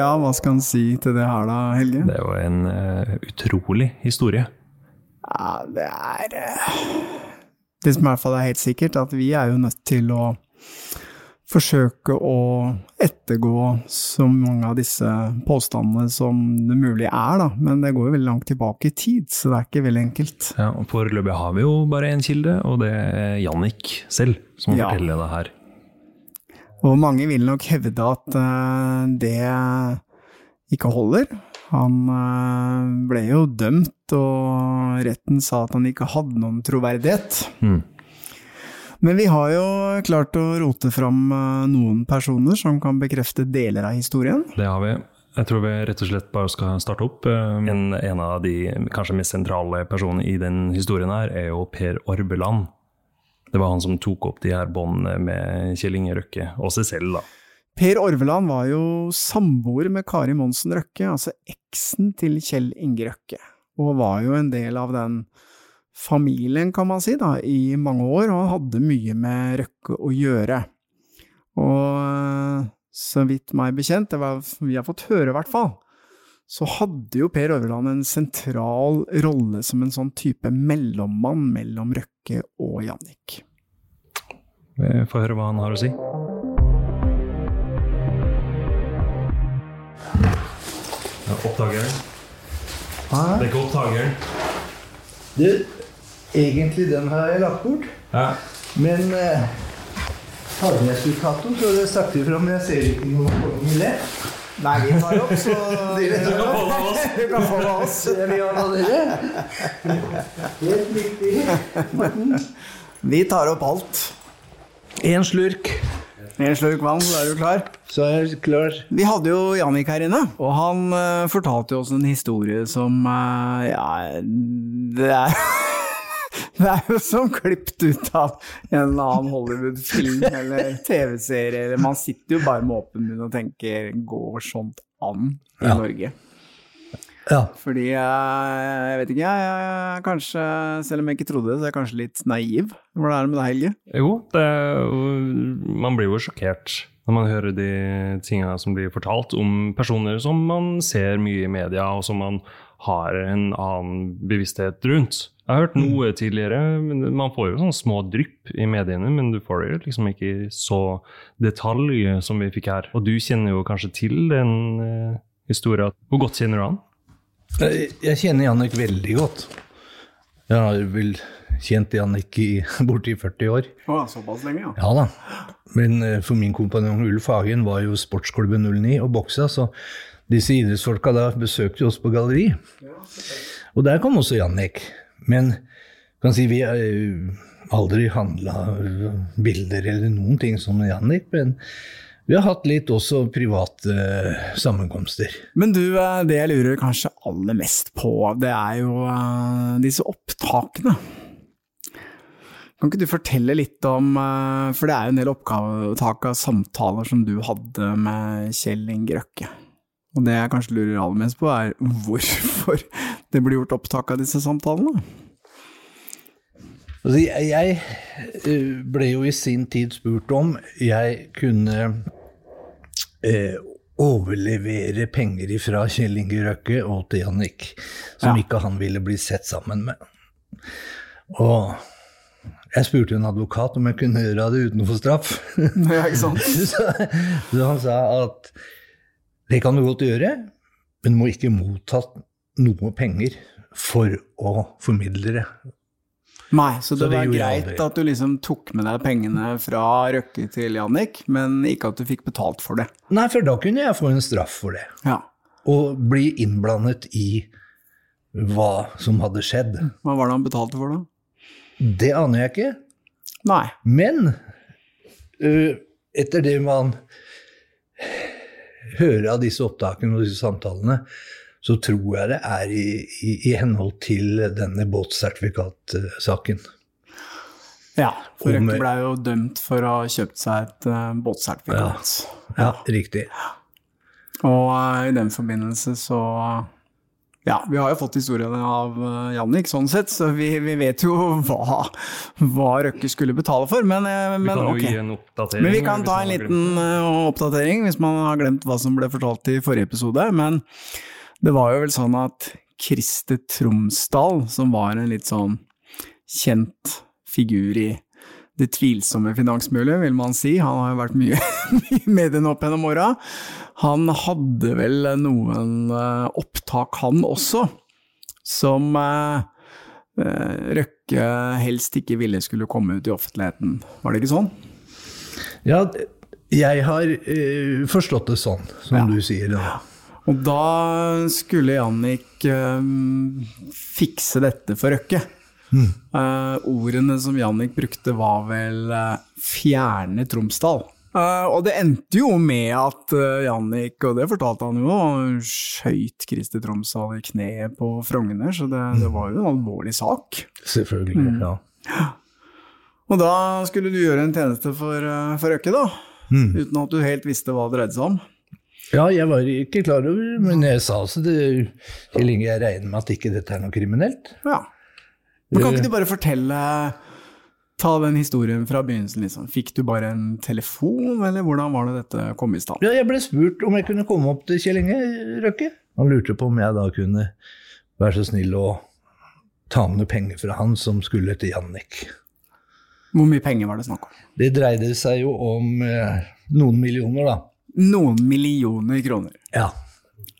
Ja, hva skal han si til det her da, Helge? Det er jo en uh, utrolig historie. Ja, det er uh, Det som i hvert fall er helt sikkert, at vi er jo nødt til å forsøke å ettergå så mange av disse påstandene som det mulig er, da. Men det går jo veldig langt tilbake i tid, så det er ikke veldig enkelt. Ja, og Foreløpig har vi jo bare én kilde, og det er Jannik selv som Ja. forteller det her. Og mange vil nok hevde at eh, det ikke holder. Han eh, ble jo dømt, og retten sa at han ikke hadde noen troverdighet. Mm. Men vi har jo klart å rote fram eh, noen personer som kan bekrefte deler av historien. Det har vi. Jeg tror vi rett og slett bare skal starte opp. En, en av de kanskje mest sentrale personene i den historien her er jo Per Orbeland. Det var han som tok opp de her båndene med Kjell Inge Røkke, og seg selv, da. Per Orveland var jo samboer med Kari Monsen Røkke, altså eksen til Kjell Inge Røkke, og var jo en del av den familien, kan man si, da, i mange år, og hadde mye med Røkke å gjøre. Og eh, så vidt meg bekjent, det var vi har fått høre i hvert fall, så hadde jo Per Orveland en sentral rolle som en sånn type mellommann mellom Røkke og Jannik. Vi får høre hva han har å si. Ja, oppdageren. Det er ikke oppdageren. Du, egentlig den har jeg lagt bort. Ja. Men eh, hadde jeg skulle tatt den, så hadde jeg sagt ifra, men jeg ser ikke noe poeng i det. Nei, vi tar opp, så Dere Du kan få det av oss. Jeg vil ha dere. Helt riktig. Vi tar opp alt. En slurk, En slurk vann, så er du klar. så er jeg klar. Vi hadde jo Jannik her inne, og han uh, fortalte jo oss en historie som uh, Ja, det er Det er jo som klippet ut av en eller annen Hollywood-film eller TV-serie. eller Man sitter jo bare med åpen munn og tenker Går sånt an i Ja. Norge? Ja. Fordi jeg, jeg vet ikke, jeg, jeg er kanskje, selv om jeg ikke trodde det, så er jeg kanskje litt naiv. Hvordan er det med deg, Helge? Jo, det er, jo- man blir jo sjokkert når man hører de tingene som blir fortalt om personer som man ser mye i media, og som man har en annen bevissthet rundt. Jeg har hørt noe tidligere, men man får jo sånne små drypp i mediene, men du får det jo liksom ikke i så detalj som vi fikk her. Og du kjenner jo kanskje til den eh, historien. Hvor godt kjenner du han? Jeg jeg kjenner Jannik veldig godt. Jeg har vel kjent Jannik i borti 40 år. Å, såpass lenge, ja. Ja da. Men eh, for min kompanjong Ulf Hagen var jo sportsklubben 09 og boksa, så disse idrettsfolka da besøkte oss på galleri. Og der kom også Jannik. Men kan si vi har eh, aldri handla bilder eller noen ting som Jannik, men vi har hatt litt også private eh, sammenkomster. Men du, eh, det jeg lurer kanskje aller mest på, det er jo disse opptakene. Kan ikke du fortelle litt om, for det er jo en del opptak av samtaler som du hadde med Kjell Inge Røkke. Og det jeg kanskje lurer aller mest på, er hvorfor det blir gjort opptak av disse samtalene? Altså, jeg, eh, ble jo i sin tid spurt om jeg kunne eh, overlevere penger fra Kjell Inge Røkke og til Jannik, som Ja. ikke han ville bli sett sammen med. Og jeg spurte en advokat om jeg kunne gjøre det uten å få straff. Ja, ikke sant? så, så han sa at det kan du godt gjøre, men du må ikke motta noe penger for å formidle det. Nei, så det Så det var greit at du liksom tok med deg pengene fra Røkke til Jannik, men ikke at du fikk betalt for det. Nei, for da kunne jeg få en straff for det. Ja. Og bli innblandet i hva som hadde skjedd. Hva var det han betalte for, da? Det aner jeg ikke. Nei. Men uh, etter det man hører av disse opptakene og disse samtalene, så tror jeg det er i, i, i henhold til denne båtsertifikatsaken. Ja, for Røkke blei jo dømt for å ha kjøpt seg et uh, båtsertifikat. Ja, riktig. Og uh, i den forbindelse så Ja, vi har jo fått historiene av eh, Jannik, sånn sett, så vi, vi vet jo hva, hva Røkke skulle betale for, men, men, Vi kan jo okay. gi en oppdatering. Men vi kan ta en liten eh, oppdatering hvis man har glemt hva som ble fortalt i forrige episode. Men det var jo vel sånn at Kriste Tromsdal, som var en litt sånn kjent figur i det tvilsomme finansmiljøet, vil man si, han har jo vært mye i mediene opp gjennom åra, han hadde vel noen eh, opptak, han også, som eh, eh, Røkke helst ikke ville skulle komme ut i offentligheten. Var det ikke sånn? Ja, jeg har forstått det sånn, som Ja. du sier. Da. Og da skulle Jannik fikse dette for Røkke. Eh, ordene som Jannik brukte var vel uh, 'fjerne Tromsdal'. Uh, og det endte jo med at uh, Jannik, og det fortalte han jo, skøyt Kristi Tromsdal i kneet på Frogner, så det, det var jo en alvorlig sak. Selvfølgelig. Mm. ja. Og da skulle du gjøre en tjeneste for, for Røkke, da. Uten at du helt visste hva det dreide seg om. Ja, jeg var ikke klar over, men jeg sa altså det så lenge jeg regner med at ikke dette er noe kriminelt. Ja. Men kan ikke du bare fortelle Ta den historien fra begynnelsen, liksom. Fikk du bare en telefon, eller hvordan var det dette kom i stand? Ja, jeg ble spurt om jeg kunne komme opp til Kjell Inge Røkke. Han lurte på om jeg da kunne være så snill å ta med noe penger fra han som skulle til Jannik. Hvor mye penger var det snakk om? Det dreide seg jo om eh, noen millioner, da. Noen millioner kroner. Ja.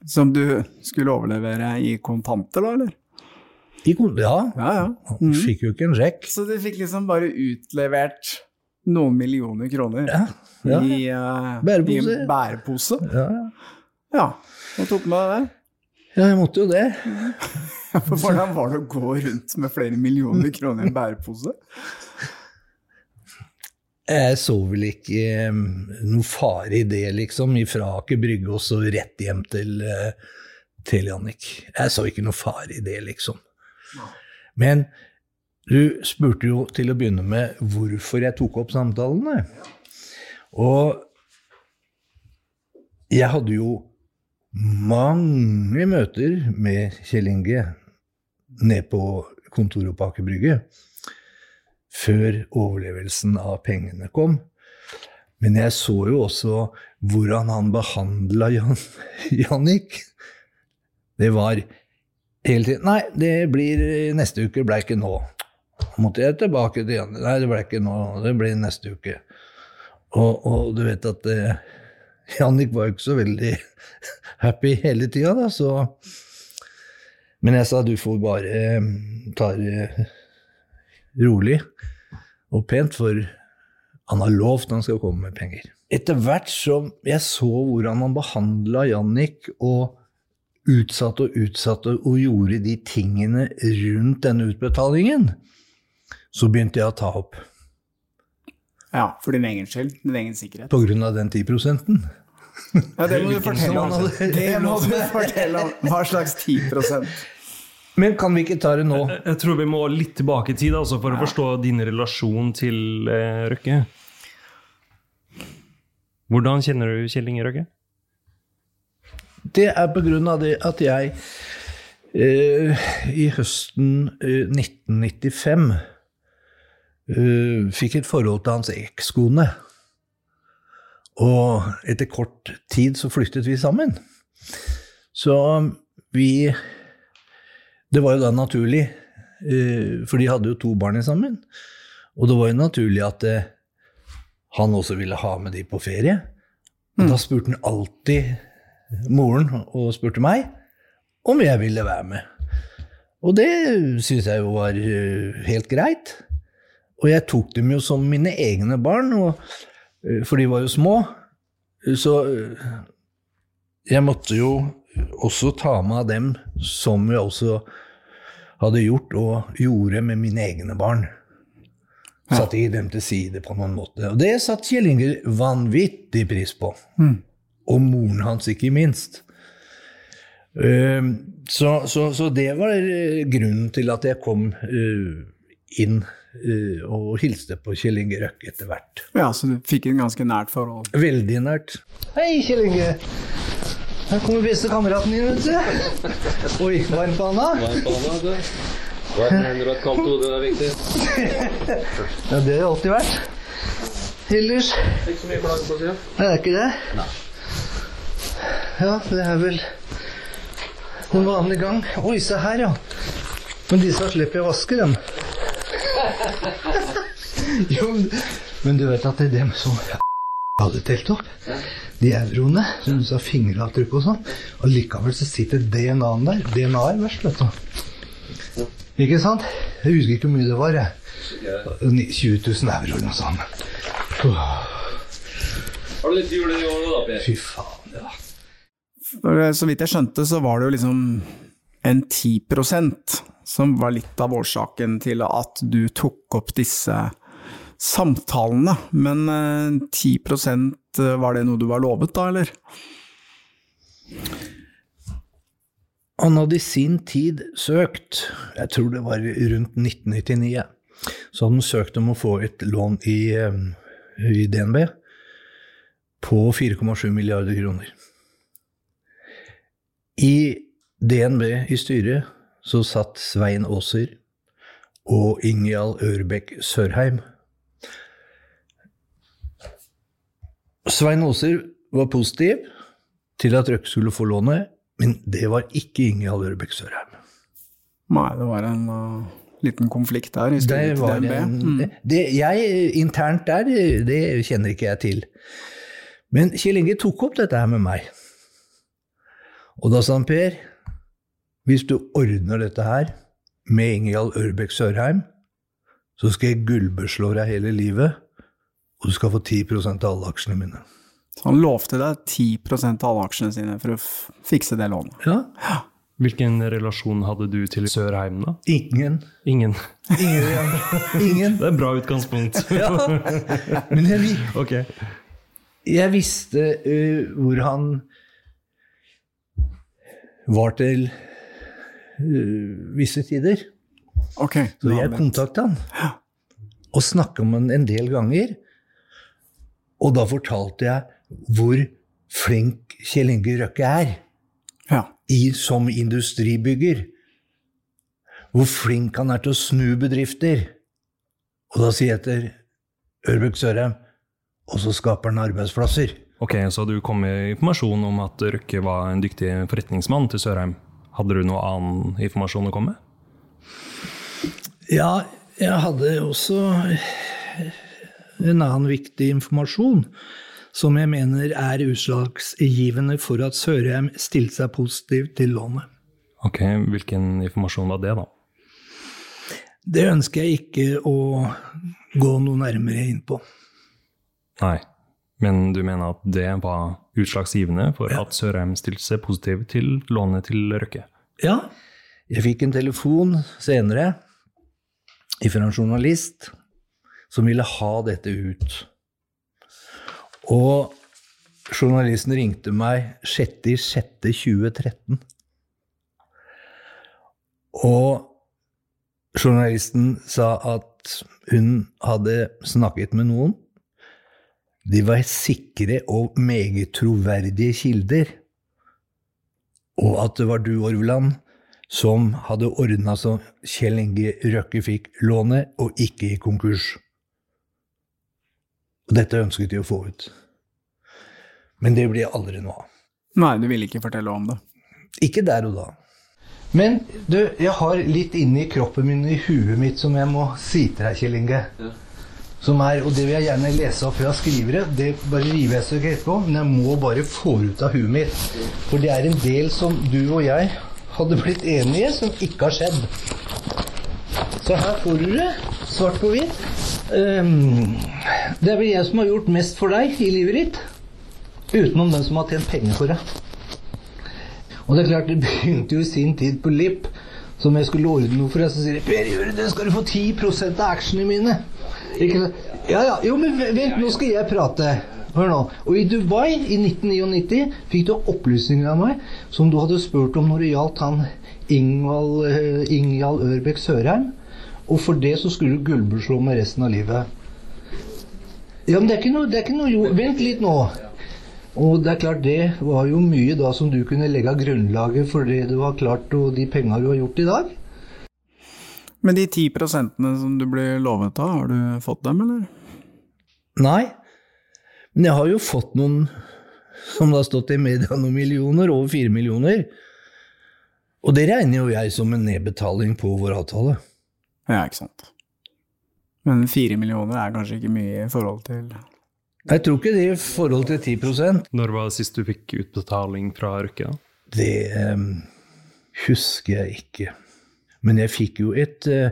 Som du skulle overlevere i kontanter, da, eller? I, kon- ja. Ja, ja. Mm. fikk jo ikke en sjekk. Så du fikk liksom bare utlevert noen millioner kroner Ja, ja. i, uh, Bærepose. i bærepose? Ja, Ja. Og tok med deg det? ja, jeg måtte jo det. Hvordan var det å gå rundt med flere millioner kroner i en bærepose? Jeg så vel ikke um, noe fare i det, liksom, ifra Aker Brygge og så rett hjem til, uh, til Jannik. Jeg så ikke noe fare i det, liksom. Men du spurte jo til å begynne med hvorfor jeg tok opp samtalene. Og jeg hadde jo mange møter med Kjell Inge ned på kontoret på Aker Brygge før overlevelsen av pengene kom. Men jeg så jo også hvordan han behandla Jan, Jannik. Det var hele tiden Nei, det blir neste uke, blei ikke nå. Måtte jeg tilbake til Janne. Nei, det blei ikke nå, det blir neste uke. Og, og du vet at eh, Jannik var jo ikke så veldig happy hele tida, da, så Men jeg sa du får bare eh, ta det rolig og pent, for han har lovt han skal komme med penger. Etter hvert som jeg så hvordan han behandla Jannik, og utsatte og utsatte og gjorde de tingene rundt denne utbetalingen, så begynte jeg å ta opp Ja, for din egen skyld. Din egen sikkerhet. på grunn av den 10 prosenten. Ja, det må du fortelle om. Det må du fortelle om. Hva slags 10% Men kan vi ikke ta det nå? Jeg tror vi må litt tilbake i tid altså, for å forstå din relasjon til eh, Røkke. Hvordan kjenner du Kjell Inge Røkke? Det er på grunn av det at jeg Eh, I høsten eh, 1995 eh, fikk et forhold til hans ekskone. Og etter kort tid så flyttet vi sammen. Så vi Det var jo da naturlig, eh, for de hadde jo to barn sammen. Og det var jo naturlig at eh, han også ville ha med de på ferie. Men da spurte han alltid moren og spurte meg om jeg ville være med. Og det syns jeg jo var eh, helt greit. Og jeg tok dem jo som mine egne barn, og, eh, for de var jo små. Så eh, jeg måtte jo også ta med av dem som jeg også hadde gjort og gjorde med mine egne barn. Satte ikke dem til side på noen måte. Og det satte Kjell Inge vanvittig pris på. Og moren hans, ikke minst. Eh, Så, så, så det var eh, grunnen til at jeg kom eh, inn eh, og hilste på Kjell Inge Røkke etter hvert. Ja, så du fikk en ganske nært forhold. Veldig nært. Hei, Kjell Inge. Her kommer bestekameraten din, vet du. Oi, varm på handa? Hvert hender og et kaldt hode, det er viktig. Ja, det har det alltid vært. Ellers Ikke så mye plagg på sida. er det ikke det. Ja, det er vel en vanlig gang. Oi, se her, ja. Men disse slipper jeg å vaske, dem. jo, men- du vet at det er dem som hadde telt opp. De euroene som du sa fingeravtrykk og sånn. Og likevel så sitter DNA-en der. DNA er verst, vet du. Ikke sant? Jeg husker ikke hvor mye det var. jeg. 20 000 euro eller noe sånt. Har du litt jul i år da, Per? Fy faen, ja. Eh, Så vidt jeg skjønte, så var det jo liksom en 10% som var litt av årsaken til at du tok opp disse samtalene. Men eh, 10 var det noe du var lovet da, eller? Han hadde i sin tid søkt, jeg tror det var rundt 1999, så hadde han søkt om å få et lån i, eh, i DNB på 4,7 milliarder kroner. I DNB i styret så satt Svein Aaser og Ingjald Ørbekk Sørheim. Svein Aaser var positiv til at Røkke skulle få lånet, men det var ikke Ingjald Ørbekk Sørheim. Nei, det var en uh, liten konflikt der i styret til DNB. en, Mm. det, jeg, internt der, det kjenner ikke jeg til. Men Kjell Inge tok opp dette her med meg. Og da sa han, Per, hvis du ordner dette her med Ingjald Ørbekk Sørheim, så skal jeg gullbeslå deg hele livet, og du skal få 10% av alle aksjene mine. Så han lovte deg 10% av alle aksjene sine for å f fikse det lånet. Ja, Hvilken relasjon hadde du til Sørheim, da? ingen. Ingen. Ingen. ingen. Det er et bra utgangspunkt. Ja. Men jeg, okay. Jeg visste uh, hvor han var til uh, visse tider. Okay, Så jeg kontakta han og snakka med han en del ganger. Og da fortalte jeg hvor flink Kjell Inge Røkke er Ja. i, som industribygger. Hvor flink han er til å snu bedrifter. Og da sier jeg til Ørbøk Sørheim Og så skaper han arbeidsplasser. Ok, Så du kom med informasjon om at Røkke var en dyktig forretningsmann til Sørheim. Hadde du noe annen informasjon å komme med? Ja, jeg hadde også en annen viktig informasjon som jeg mener er utslagsgivende for at Sørheim stilte seg positivt til lånet. Ok, Hvilken informasjon var det, da? Det ønsker jeg ikke å gå noe nærmere inn på. Nei, men du mener at det var utslagsgivende for at Sørheim stilte seg positiv til lånet til Røkke? Ja, jeg fikk en telefon senere fra en journalist som ville ha dette ut. Og journalisten ringte meg 6.6.2013. Og journalisten sa at hun hadde snakket med noen. De var sikre og meget troverdige kilder. Og at det var du, Orvland, som hadde ordna så Kjell Inge Røkke fikk lånet og ikke i konkurs. Og dette ønsket de å få ut. Men det blir aldri noe av. Nei, du ville ikke fortelle om det. Ikke der og da. Men du, jeg har litt inni kroppen min, i huet mitt, som jeg må si til deg, Kjell Inge. Som er, og det vil jeg gjerne lese opp, før jeg skriver det. Det bare river jeg ikke etterpå, men jeg må bare få det ut av huet mitt. For det er en del som du og jeg hadde blitt enige, som ikke har skjedd. Så her får du det, svart på hvitt. Um, det er vel jeg som har gjort mest for deg i livet ditt. Utenom den som har tjent penger for deg. Og det er klart, det begynte jo i sin tid på Lipp, som jeg skulle ordne noe for deg. Så sier jeg Per det skal du få 10% av actionene mine. Ikke sant? Ja, ja, jo, men vent, nå skal jeg prate. Hør nå. Og i Dubai i 1999 fikk du opplysninger av meg som du hadde spurt om når det gjaldt han Ingvald, eh, Ingjald Ørbekk Sørheim. Og for det så skulle du gullbeslå med resten av livet. Ja, men det er ikke noe, det er ikke noe jo, Vent litt nå. Og det er klart, det var jo mye da som du kunne legge av grunnlaget for det du har klart, og de penga du har gjort i dag. Men de ti prosentene som du ble lovet av, har du fått dem, eller? Nei, men jeg har jo fått noen, som det har stått i media, noen millioner, over fire millioner. Og det regner jo jeg som en nedbetaling på vår avtale. Ja, ikke sant. Men fire millioner er kanskje ikke mye i forhold til Jeg tror ikke det i forhold til 10% Når var det sist du fikk utbetaling fra Røkke? Det eh, husker jeg ikke. Men jeg fikk jo et, eh,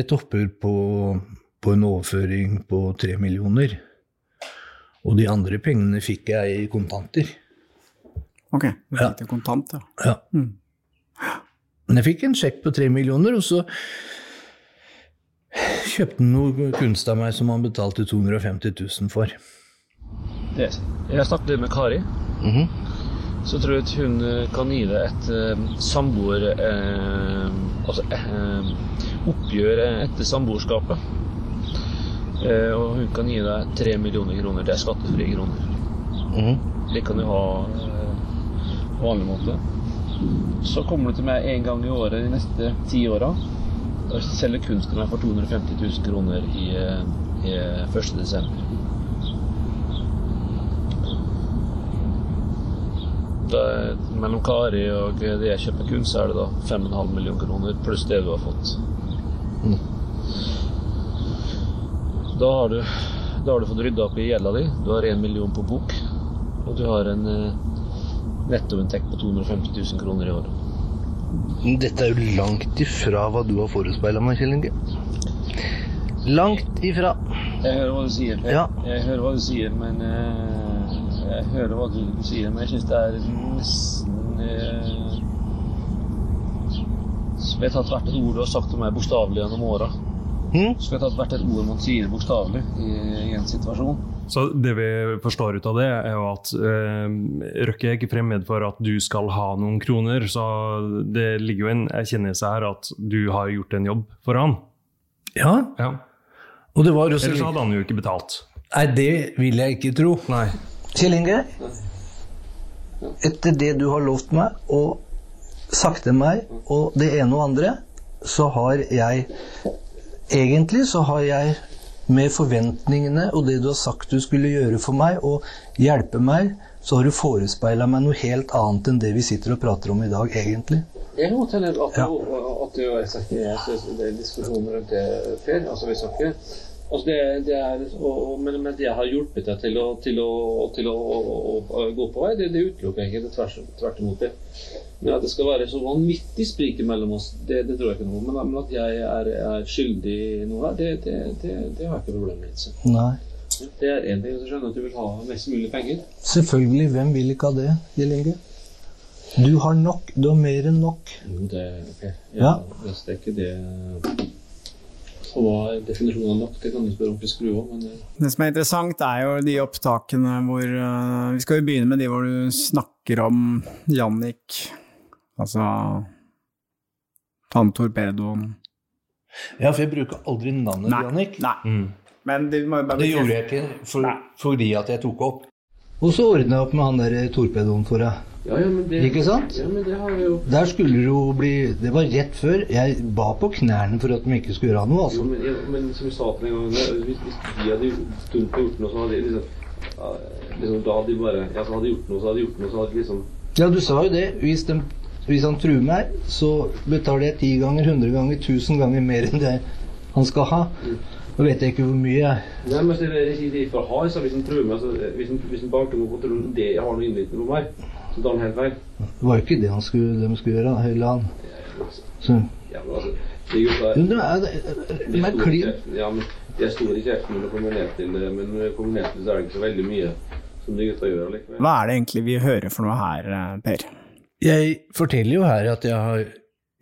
et oppgjør på, på en overføring på tre millioner. Og de andre pengene fikk jeg i kontanter. Ok, du Ja. fikk det kontant, ja. Ja. Mm. Men jeg fikk en sjekk på tre millioner, og så kjøpte han noe kunst av meg som han betalte 250 000 for. Yes. Jeg snakket med Kari. Så tror jeg at hun eh, kan gi deg et uh, samboer... Uh, altså uh, oppgjør etter samboerskapet. Og hun kan gi deg tre millioner kroner. Det er skattefrie kroner. Det kan du ha på vanlig måte. Så kommer du til meg en gang i året de neste ti åra. Da selger kunstnerne for 250 000 kroner i, eh, i 1. desember. Da, mellom Kari og det jeg kjøper kunst, så er det da 5,5 millioner kroner pluss det du har fått. Da har du, da har du fått rydda opp i gjelda di. Du har 1 million på bok. Og du har en eh, nettoinntekt på 250 000 kroner i året. Dette er jo langt ifra hva du har forespeila meg, Kjell Inge. Langt ifra. Jeg hører hva du sier, Per. Ja. Jeg hører hva du sier, men uh, Jeg hører hva du sier, men jeg syns det er nesten uh, Skulle jeg tatt hvert et ord du har sagt til meg bokstavelig gjennom åra. Hm? Skulle jeg tatt hvert et ord man sier bokstavelig i, i en situasjon. Så det vi forstår ut av det, er jo at eh, Røkke er ikke fremmed for at du skal ha noen kroner. Så det ligger jo en erkjennelse her at du har gjort en jobb for han. Ja, Ja. og det var også Ellers hadde han jo ikke betalt. Nei, det vil jeg ikke tro. Nei. Kjell Inge, etter det du har lovt meg og sagt til meg, og det ene og andre, så har jeg Egentlig så har jeg med forventningene og det du har sagt du skulle gjøre for meg, og hjelpe meg, så har du forespeila meg noe helt annet enn det vi sitter og prater om i dag, egentlig. Jeg kan hende at, Ja. at er sagt jeg synes det er diskusjoner rundt det, før, Altså, vi snakker Altså det, det er, og, men, men det har hjulpet deg til å, til å, til å, å, gå på vei, det, det utelukker jeg ikke. Tvers, tvert imot det. Men at det skal være så vanvittig sprik mellom oss, det, det tror jeg ikke noe Men, men at jeg er, er skyldig noe her, det, det, det, det har jeg ikke problem med. Altså. Nei. Det er én ting. Så skjønner at du vil ha mest mulig penger. Selvfølgelig, hvem vil ikke ha det, Kjell lege? Du har nok, du har mer enn nok. Jo, det Per. Ja. Det er ikke det Og hva definisjonen av lagt, Det kan du spørre om Skru om, men det Det som er interessant, er jo de opptakene hvor eh, Vi skal jo begynne med de hvor du snakker om Jannik, altså han torpedoen. Ja, for jeg bruker aldri navnet Nei. Jannik. Nei. Mm. Men det må bare Det gjorde jeg ikke for, fordi at jeg tok opp. Og så ordna jeg opp med han der torpedoen for deg. Ja, ja, men det, Ikke sant? Ja, men det har vi jo Der skulle det jo bli Det var rett før. Jeg ba på knærne for at de ikke skulle gjøre noe, Jo, altså. men, ja, men som vi sa til en gang Hvis, hvis de hadde stund på gjort noe, så hadde de liksom, liksom Da hadde de bare Ja, så hadde de gjort noe, så hadde de gjort noe, så hadde de liksom Ja, du sa jo det. Hvis, de, hvis han truer meg, så betaler jeg ti ganger, hundre ganger, tusen ganger mer enn det han skal ha. Nå vet jeg ikke hvor mye jeg Nei, men det er ikke det for har, så hvis han truer meg, så hvis han, hvis han bare må på tronen, det har noe innvirkning på meg, så tar han helt feil. Det var jo ikke det han skulle, de skulle gjøre, hele han. Så, Ja, men altså, de det er, det er, de det er store klin Ja, men de er store kreftene kjeften når det kommer ned til det, men når det kommer ned til det, så er det ikke så veldig mye som de gutta gjør allikevel. Hva er det egentlig vi hører for noe her, eh, Per? Jeg forteller jo her at jeg har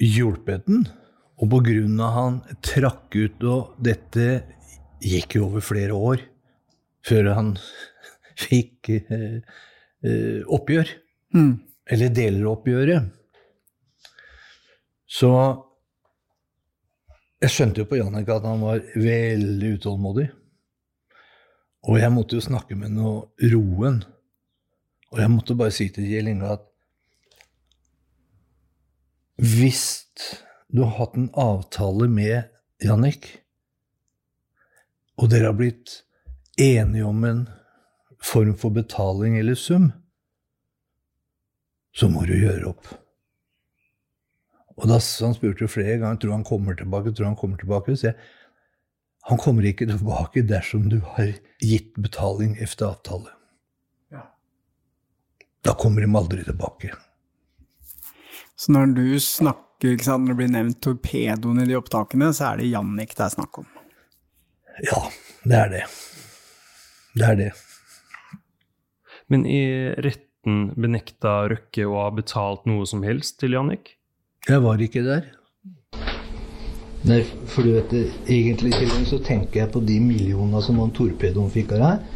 hjulpet den, og på grunn av han trakk ut, og dette gikk jo over flere år før han fikk eh, eh, oppgjør, Eller deler oppgjøret. Så jeg skjønte jo på Jannik at han var veldig utålmodig. Og jeg måtte jo snakke med noe roen. Og jeg måtte bare si til Kjell Inge at hvis du har hatt en avtale med Jannik, og dere har blitt enige om en form for betaling eller sum, så må du gjøre opp. Og da han spurte flere ganger tror han kommer tilbake, tror han kommer tilbake. Så jeg, han kommer ikke tilbake dersom du har gitt betaling etter avtale. Da kommer de aldri tilbake. Så når du snakker, ikke sant, når det blir nevnt torpedoen i de opptakene, så er det Jannik det er snakk om. Ja, det er det. Det er det. Men i retten benekta Røkke å ha betalt noe som helst til Jannik? Jeg var ikke der. Nei, for du vet det, egentlig Kjell Inge, så tenker jeg på de millionene som han torpedoen fikk av deg.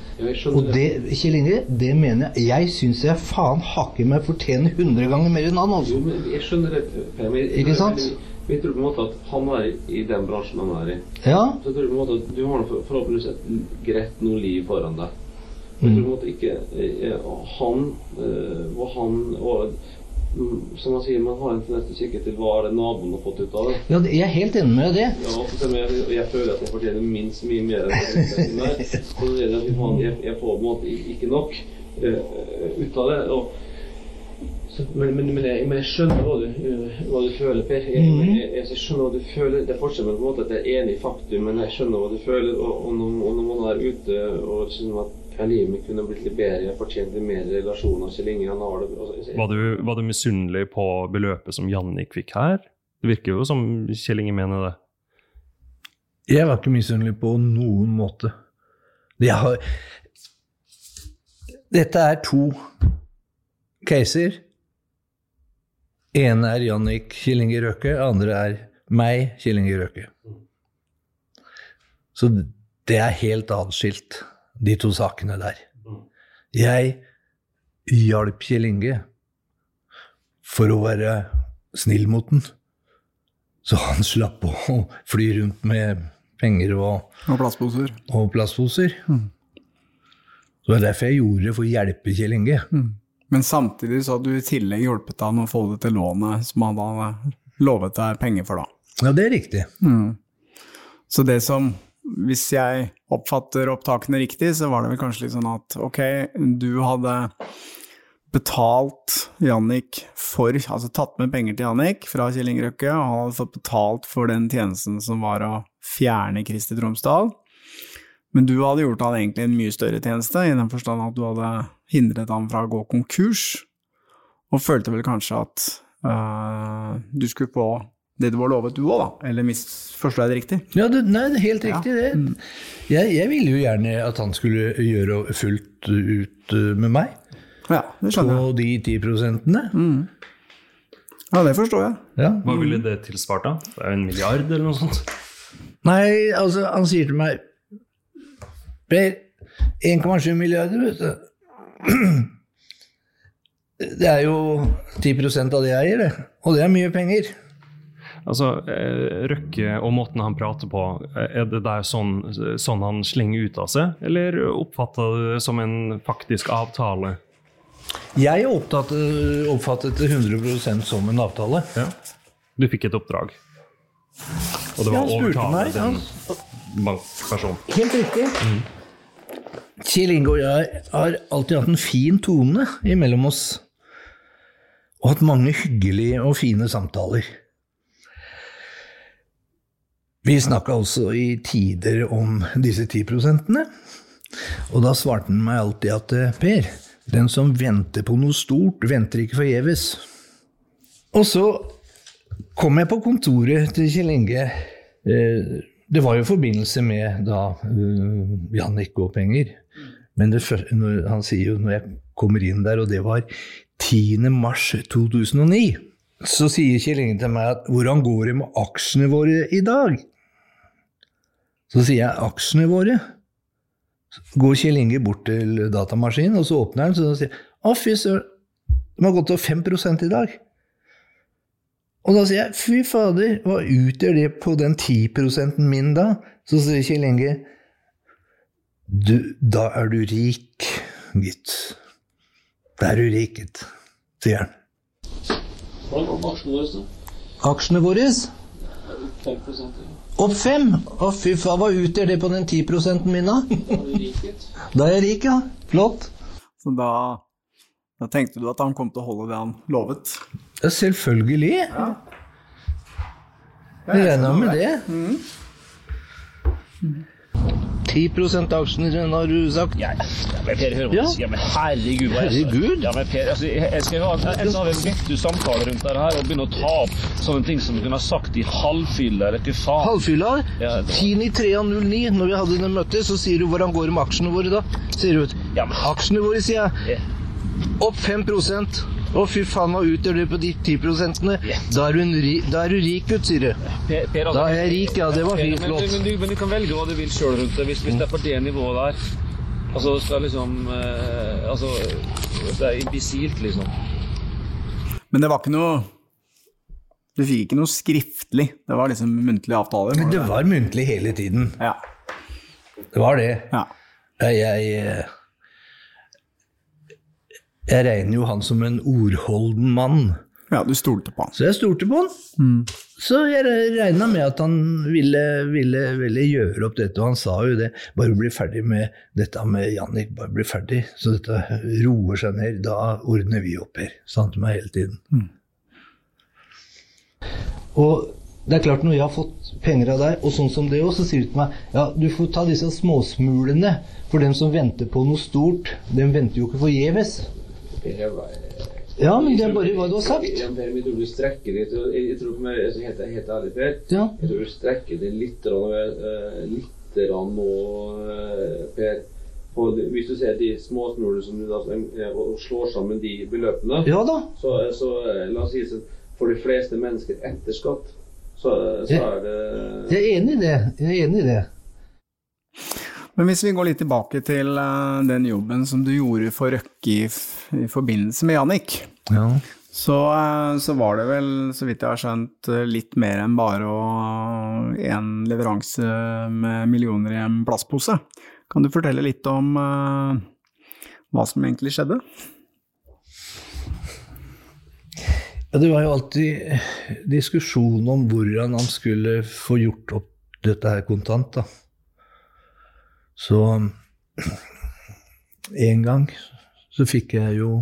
Og det, Kjell Inge, det mener jeg Jeg syns jeg faen hakker meg fortjener 100 ganger mer enn han, Jo, altså. men jeg skjønner det. Per, Ikke sant? Men jeg tror på en måte at han er i den bransjen han er i. Ja. Så jeg tror på en måte at du har forhåpentligvis et greit noe liv foran deg. Mm. ikke eh, Han eh, og han og mm, Som man sier, man har en tendens til å kikke til hva er det naboen har fått ut av det. ja, jeg er helt enig med det. Ja, for jeg, jeg føler at jeg fortjener minst mye mer enn det. Så det at jeg, jeg får på en måte ikke nok uh, ut av det. Og, så, men, men, men, jeg, men jeg skjønner hva du, uh, hva du føler, Per. Mhm. jeg skjønner hva du føler. Det er forskjell på en måte at jeg er enig i faktum, men jeg skjønner hva du føler. Og, og, når, og når man er ute og skjønner at ja, livet mitt kunne blitt litt bedre, jeg fortjente mer relasjoner, Kjell Inge han har det altså, Var du, var du misunnelig på beløpet som Jannik fikk her? Det virker jo som Kjell Inge mener det. Jeg var ikke misunnelig på noen måte. Det har Dette er to caser. ene er Jannik Kjell Inge Røkke, andre er meg, Kjell Inge Røkke. Så det er helt atskilt, de to sakene der. Jeg hjalp Kjell Inge for å være snill mot den. Så han slapp å fly rundt med penger og, Og plastposer. og plastposer. Så det er derfor jeg gjorde det, for å hjelpe Kjell Inge. Men samtidig så hadde du i tillegg hjulpet han å få det til lånet som han hadde lovet deg penger for, da. Ja, det er riktig. Så det som, hvis jeg oppfatter opptakene riktig, så var det vel kanskje litt sånn at ok, du hadde betalt Jannik for, altså tatt med penger til Jannik fra Kjell Inge Røkke, og han hadde fått betalt for den tjenesten som var å fjerne Kristi Tromsdal. Men du hadde gjort han egentlig en mye større tjeneste, i den forstand at du hadde hindret han fra å gå konkurs, og følte vel kanskje at øh, du skulle få det du var lovet du òg, da? Eller misforstår jeg det riktig? Ja, det, nei, det er helt riktig, det. Jeg, jeg ville jo gjerne at han skulle gjøre fullt ut uh, med meg Ja, det skjønner jeg. på de ti prosentene. Ja, det forstår jeg. Ja. Hva ville det tilsvart, da? Det er jo en milliard, eller noe sånt? Nei, altså, han sier til meg Per, 1,7 milliarder, vet du. Det er jo 10% av det jeg eier, det. Og det er mye penger. Altså, eh, Røkke og måten han prater på, eh, er det der sånn, sånn han slenger ut av seg, eller oppfatter du det som en faktisk avtale? Jeg oppfattet det 100% som en avtale. Du fikk et oppdrag, og det var å overtale den bankpersonen. Helt riktig. Kjell Inge og jeg har alltid hatt en fin tone imellom oss. Og hatt mange hyggelige og fine samtaler. Vi snakka også i tider om disse ti prosentene. Og da svarte han meg alltid at eh, Per, den som venter på noe stort, venter ikke forgjeves. Og så kom jeg på kontoret til Kjell Inge. Eh, Det var jo forbindelse med da Jannik og penger. Men det, han sier jo når jeg kommer inn der, og det var 10. mars 2009, så sier Kjell Inge til meg at hvordan går det med aksjene våre i dag? Så sier jeg aksjene våre? Så går Kjell Inge bort til datamaskinen, og så åpner han, så sier han, å fy søren, de har gått opp 5% i dag. Og da sier jeg, fy fader, hva utgjør det på den 10% min da? Så sier Kjell Inge, du, da er du rik, gitt. Da er du rik, gitt, sier han. Hva går aksjene våre, da? Aksjene våre 5 opp fem. Å fy faen, hva utgjør det på den 10 min da? Da er jeg rik, ja. Flott. Så da, da tenkte du at han kom til å holde det han lovet? Ja, selvfølgelig. Jeg regner med det. 10% aksjer, har du sagt? Ja, men Per, hør på Ja. ja. men herregud. hva er det Herregud. Ja, men Per, altså, jeg, jeg skal ha en, sånn samtale rundt dette her og begynne å ta opp sånne ting som du kunne ha sagt i halvfylla, eller hva faen. Halvfylla. Ja, det var- 10.3.09, når vi hadde det møtet, så sier du hvordan går det med aksjene våre da? Sier du, Ja, men- aksjene våre, sier jeg. Ja. Opp 5 Å, fy faen, hva utgjør det på de 10 prosentene? Da er du, da er du rik, gutt, sier du. Per, per, Da er jeg rik, ja. Det var fint men, flott. Men, du, men du kan velge hva du vil sjøl rundt det, hvis, hvis det er på det nivået der. Altså, skal liksom eh, Altså, det er imbisilt, liksom. Men det var ikke noe Du fikk ikke noe skriftlig, det var liksom muntlige avtaler? Men det var muntlig hele tiden. Ja. Det var det. ja. Jeg, jeg, eh, jeg regner jo han som en ordholden mann. Ja, du stolte på han. Så jeg stolte på han. Så jeg regna med at han ville, ville, ville gjøre opp dette, og han sa jo det. Bare bli ferdig med dette med Jannik, bare bli ferdig, så dette roer seg ned. Da ordner vi opp her, sa han til meg hele tiden. Og det er klart, når jeg har fått penger av deg, og sånn som det òg, så sier du til meg ja, du får ta disse småsmulene, for dem som venter på noe stort, dem venter jo ikke forgjeves. Ja, men det er bare hva du har sagt. Ja, men jeg tror du strekker det Jeg tror på meg, altså, helt, helt ærlig, Per, Ja. jeg tror du strekker det litt, eh, litt nå, eh, Per. Hvis du ser de småsmulene som du da eh, og slår sammen de beløpene, Ja da. så, så eh, la oss si sånn For de fleste mennesker etter skatt, så, så er det Jeg er enig i det. Jeg er enig i det. Men hvis vi går litt tilbake til eh, den jobben som du gjorde for Røkke i, i forbindelse med Jannik, Ja. så, eh, så var det vel, så vidt jeg har skjønt, eh, litt mer enn bare en leveranse med millioner i en plastpose. Kan du fortelle litt om uh, hva som egentlig skjedde? Ja, det var jo alltid diskusjon om hvordan han skulle få gjort opp dette her kontant, da. Så en gang så fikk jeg jo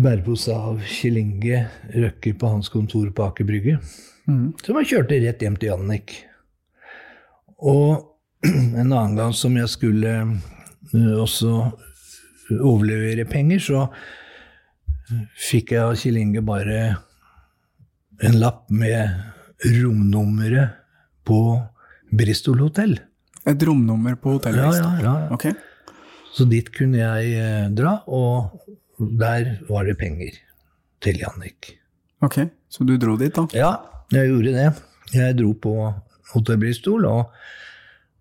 bærepose av Kjell Inge Røkke på hans kontor på Aker Brygge. Som jeg kjørte rett hjem til Jannik. Og en annen gang som jeg skulle eh, også overlevere penger, så fikk jeg av Kjell Inge bare en lapp med romnummeret på Bristol hotell. Et romnummer på hotellet? Ja, visst. ja, ja. Ok. Så dit kunne jeg eh, dra, og der var det penger til Jannik. ok, så du dro dit da? Ja, jeg gjorde det. Jeg dro på Hotell Bristol, og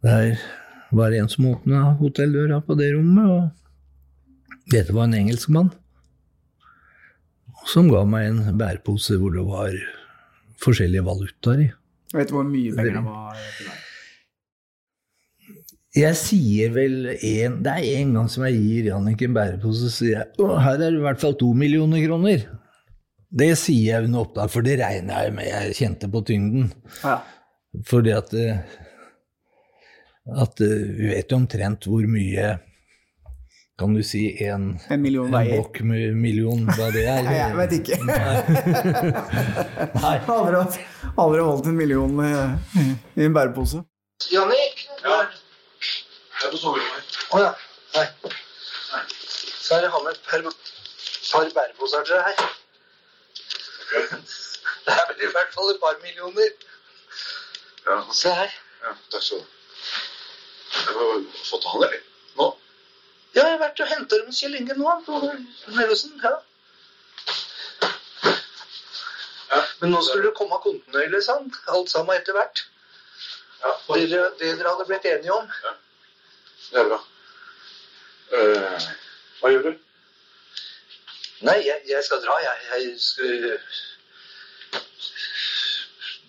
der var det en som åpna hotelldøra på det rommet, og dette var en engelskmann. som ga meg en bærepose hvor det var forskjellige valutaer i. Vet du hvor mye penger det var? Jeg sier vel en, Det er en gang som jeg gir Jannik en bærepose, så sier jeg å, her er det i hvert fall to millioner kroner. Det sier jeg under opptak, for det regner jeg med jeg kjente på tyngden. Ja. Fordi at eh, At eh, vi vet jo omtrent hvor mye Kan du si en, En million en veier. med million, hva det er? Nei, jeg vet ikke. Nei. Aldri, aldri holdt en million i, i en bærepose. Jannik? Ja. Jeg er på soverommet. Å ja. Nei. Så er det han med et par, par bæreposer til deg her. Det er vel i hvert fall et par millioner. Ja, Se her. ja, takk skal du ha. Jeg har fått den, eller? Nå? Ja, jeg har vært og henta dem hos Kjell Inge nå. På Narvesen. Ja. Ja. Men nå skulle det komme kontinuerlig, sa han. Alt sammen etter hvert. Ja, Det dere, det dere hadde blitt enige om. Ja. det er bra. Uh, hva gjør du? Nei, jeg, jeg skal dra, jeg. Jeg skal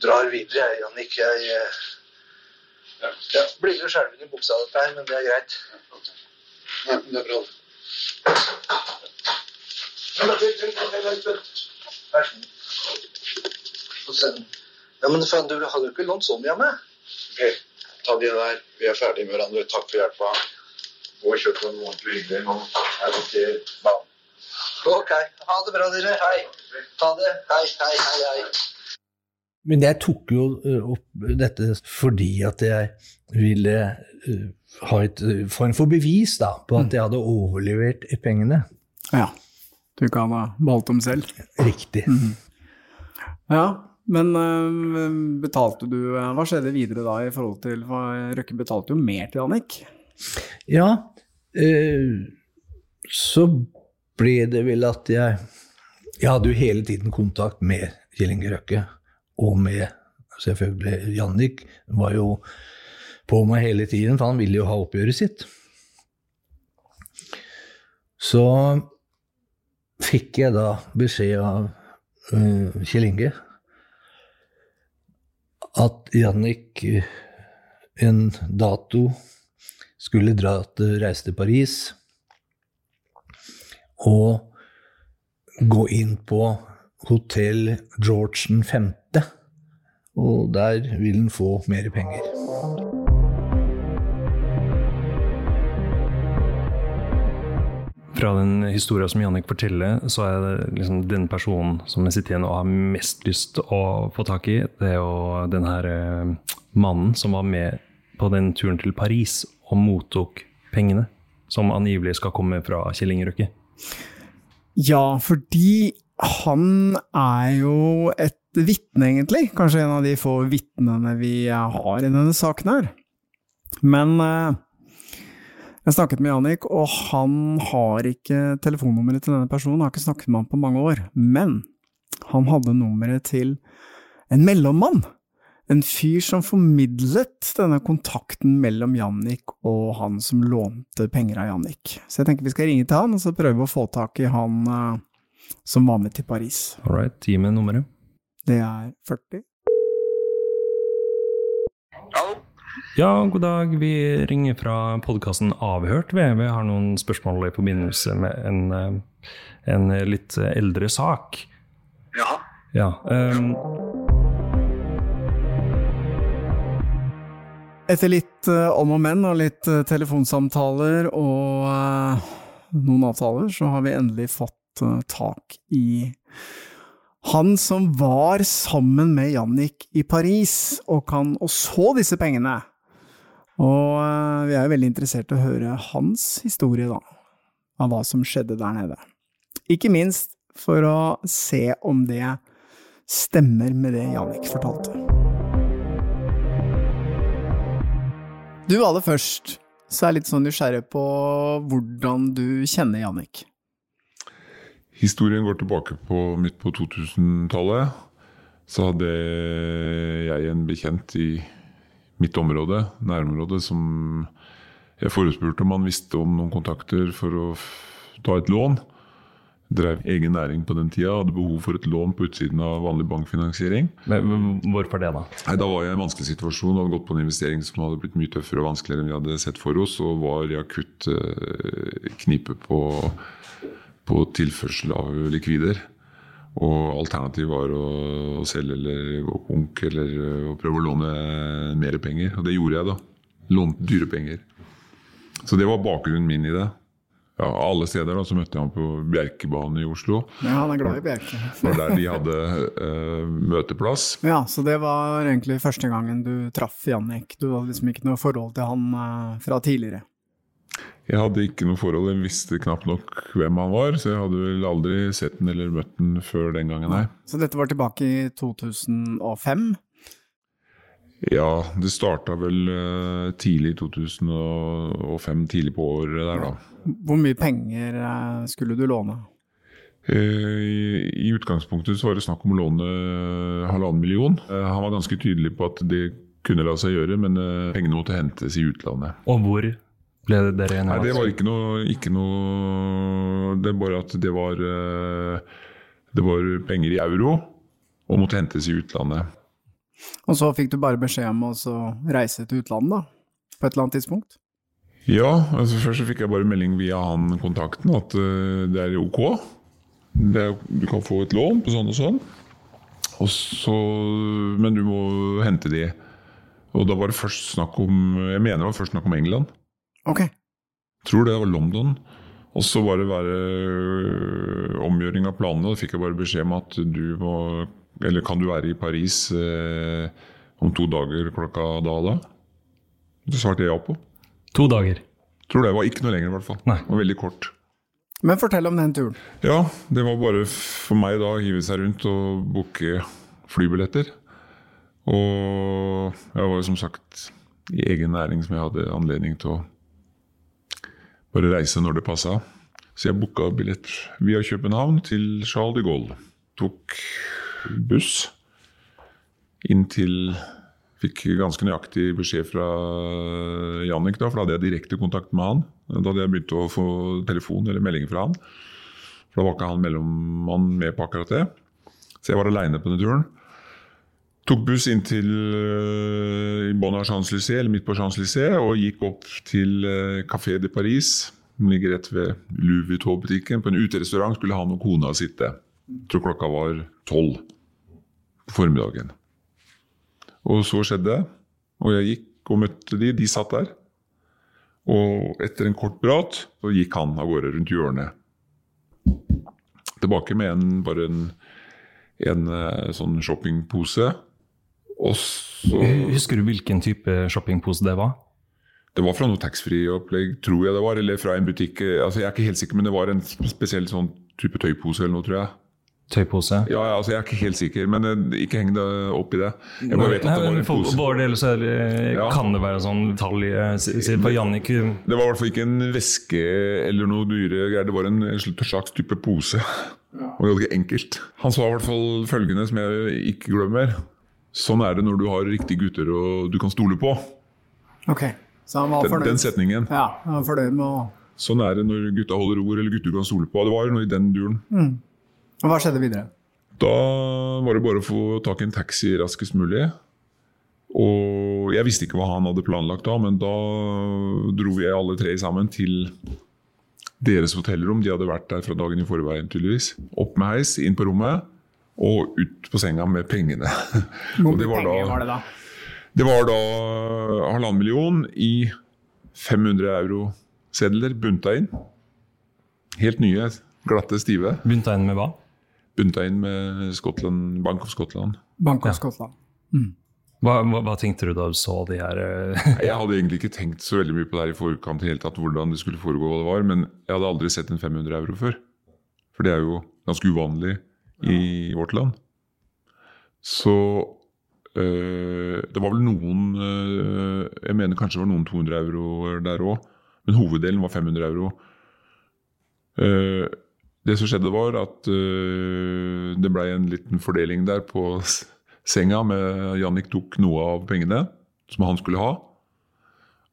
drar videre, jeg, Jannik. Jeg eh, Ja. ja, blir jo skjelven i buksa av dette her, men det er greit. Nei, men det er bra. det. Ja, men Ja, faen, du hadde jo ikke lånt så mye av meg. Ok, ta de der. Vi er ferdige med hverandre. Takk for hjelpa. Gå og kjøp noe ordentlig hyggelig. Nå er det ikke banen. Ok, ha det bra, dere. Hei. Ta det. Hei, hei, hei, hei. Men jeg tok jo opp dette fordi at jeg ville ø, ha et ø, form for bevis da, på at jeg hadde overlevert pengene. Ja. Du kan ha valgt dem selv. Riktig. Ja, men øh, betalte du øh, Hva skjedde videre da i forhold til Røkke betalte jo mer til Annik. Ja, så ble det vel at jeg Jeg hadde jo hele tiden kontakt med Kjell Inge Røkke, og med selvfølgelig Jannik. Var jo på meg hele tiden, for han ville jo ha oppgjøret sitt. Så fikk jeg da beskjed av uh, Kjell Inge at Jannik eh, en dato skulle dra til, reise til Paris og gå inn på hotell George den 5., og der vil han få mer penger. Fra den historien som Jannik forteller, så er det liksom den personen som jeg sitter igjen og har mest lyst å få tak i, det er jo den her eh, mannen som var med på den turen til Paris og mottok pengene, som angivelig skal komme fra Kjell Inge Røkke. Ja, fordi han er jo et vitne, egentlig. Kanskje en av de få vitnene vi har i denne saken her. Men eh, jeg snakket med Jannik, og han har ikke telefonnummeret til denne personen. Har ikke snakket med han på mange år. Men han hadde nummeret til en mellommann. En fyr som formidlet denne kontakten mellom Jannik og han som lånte penger av Jannik. Så jeg tenker vi skal ringe til han, og så prøve å få tak i han uh, som var med til Paris. All right, gi meg nummeret. Det er 40. Ja, god dag. Vi ringer fra podkasten Avhørt. Vi, har noen spørsmål i forbindelse med en, eh, en litt eldre sak. Ja. Ja, um... Etter litt eh, om og men og litt eh, telefonsamtaler og noen avtaler, så har vi endelig fått tak i han som var sammen med Jannik i Paris og, kan, og så disse pengene. Og eh, vi er veldig interessert i å høre hans historie, da, av hva som skjedde der nede. Ikke minst for å se om det stemmer med det Jannik fortalte. Du aller først, så er jeg litt sånn nysgjerrig på hvordan du kjenner Jannik. Historien går tilbake på midt på 2000-tallet. Så hadde jeg en bekjent i mitt område, nærområde, som jeg forespurte om han visste om noen kontakter for å ta et lån. drev egen næring på den tida, hadde behov for et lån på utsiden av vanlig bankfinansiering. Men hvorfor det, da? Nei, Da var jeg i en vanskelig situasjon, hadde gått på en investering som hadde blitt mye tøffere og vanskeligere enn vi hadde sett for oss, og var i akutt eh, knipe på, på tilførsel av likvider. Og alternativet var å, å selge eller gå konk eller å prøve å låne mer penger. Og det gjorde jeg, da. Lånte dyre penger. Så det var bakgrunnen min i det. Ja, alle steder da, så møtte jeg ham på Bjerkebanen i Oslo. Ja, han er glad i Bjerke. Det var der de hadde uh, møteplass. Ja, så det var egentlig første gangen du traff Jannik. Du hadde liksom ikke noe forhold til han uh, fra tidligere. Jeg hadde ikke noe forhold, jeg visste knapt nok hvem han var, så jeg hadde vel aldri sett den eller møtt den før den gangen, nei. Så dette var tilbake i 2005? Ja, det starta vel eh, tidlig i 2005, tidlig på året der, da. Hvor mye penger eh, skulle du låne? Eh, I, utgangspunktet så var det snakk om å låne halvannen million. Han var ganske tydelig på at det kunne la seg gjøre, men pengene måtte hentes i utlandet. Og hvor ble dere enige? Nei, det var ikke noe, ikke noe Det er bare at det var eh, Det var penger i euro og måtte hentes i utlandet. Og så fikk du bare beskjed om å reise til utlandet, da? På et eller annet tidspunkt? Ja, altså først så fikk jeg bare melding via han kontakten at eh, det er ok. Det er, du kan få et lån på sånn og sånn. Og så, men du må hente de. Og da var det først snakk om Jeg mener det var først snakk om England. Ok. Tror det var London. Og så var det bare øh, omgjøring av planene. Da fikk jeg bare beskjed om at du må Eller kan du være i Paris eh, om to dager klokka da og da? Det svarte jeg ja på. To dager. Tror det var ikke noe lenger, i hvert fall. Nei. Det var veldig kort. Men fortell om den turen. Ja, det var bare for meg da å hive seg rundt og booke flybilletter. Og jeg var jo som sagt i egen næring som jeg hadde anledning til å bare reise når det passa. Så jeg booka billett via København til Charles de Gaulle. Tok buss inn til Fikk ganske nøyaktig beskjed fra Jannik, da, for da hadde jeg direkte kontakt med han. Da hadde jeg begynt å få telefon eller melding fra han. For da var ikke han mellommann med på akkurat det. Så jeg var aleine på den turen. Tok buss inn til uh, i av Champs-Élysées, eller midt på Champs-Élysées, og gikk opp til uh, Café de Paris, som ligger rett ved Louis Vuitton-butikken. På en uterestaurant skulle han og kona sitte. Jeg tror klokka var tolv på formiddagen. Og så skjedde det. Og jeg gikk og møtte de, de satt der. Og etter en kort prat så gikk han av gårde rundt hjørnet. Tilbake med en, bare en, en eh, sånn shoppingpose. Og så Husker du hvilken type shoppingpose det var? Det var fra noe taxfree-opplegg, tror jeg det var. Eller fra en butikk. Altså, jeg er ikke helt sikker, men det var en spesiell sånn type tøypose eller noe, tror jeg. Tøypose? Ja, ja, altså Jeg er ikke helt sikker, men eh, ikke heng det opp i det. Jeg bare vet at det var en For pose. vår del så det, Ja. kan det være sånn detalj eh, s- For Jannik Det var i hvert fall ikke en veske eller noe dyre greier. Det var en slags type pose. Og ganske enkelt. Han sa i hvert fall følgende, som jeg ikke glemmer. Sånn er det når du har riktige gutter og du kan stole på. Ok, så han var Den, fornøyd. den setningen. Ja, han var fornøyd med å Sånn er det når gutta holder ord, eller gutter kan stole på. Det var noe i den duren. mm. Og hva skjedde videre? Da var det bare å få tak i en taxi raskest mulig. Og jeg visste ikke hva han hadde planlagt da, men da dro vi alle tre sammen til deres hotellrom. De hadde vært der fra dagen i forveien, tydeligvis. Opp med heis, inn på rommet, og ut på senga med pengene. Hvor mye penger da- var det da? Det var da halvannen million i 500 euro-sedler bunta inn. Helt nye, glatte, stive. Bunta inn med hva? Bunta inn med Scotland, Bank of Scotland. Bank of Ja. Scotland. Hva, hva, hva tenkte du da du så de her eh, Jeg hadde egentlig ikke tenkt så veldig mye på det her i forkant, i hele tatt, hvordan det skulle foregå, hva det var, men jeg hadde aldri sett en 500 euro før. For det er jo ganske uvanlig i vårt land. Så øh, det var vel noen øh, Jeg mener kanskje det var noen 200 euro der òg, men hoveddelen var 500 euro. Uh, det som skjedde, var at uh, det blei en liten fordeling der på senga. med Jannik tok noe av pengene som han skulle ha.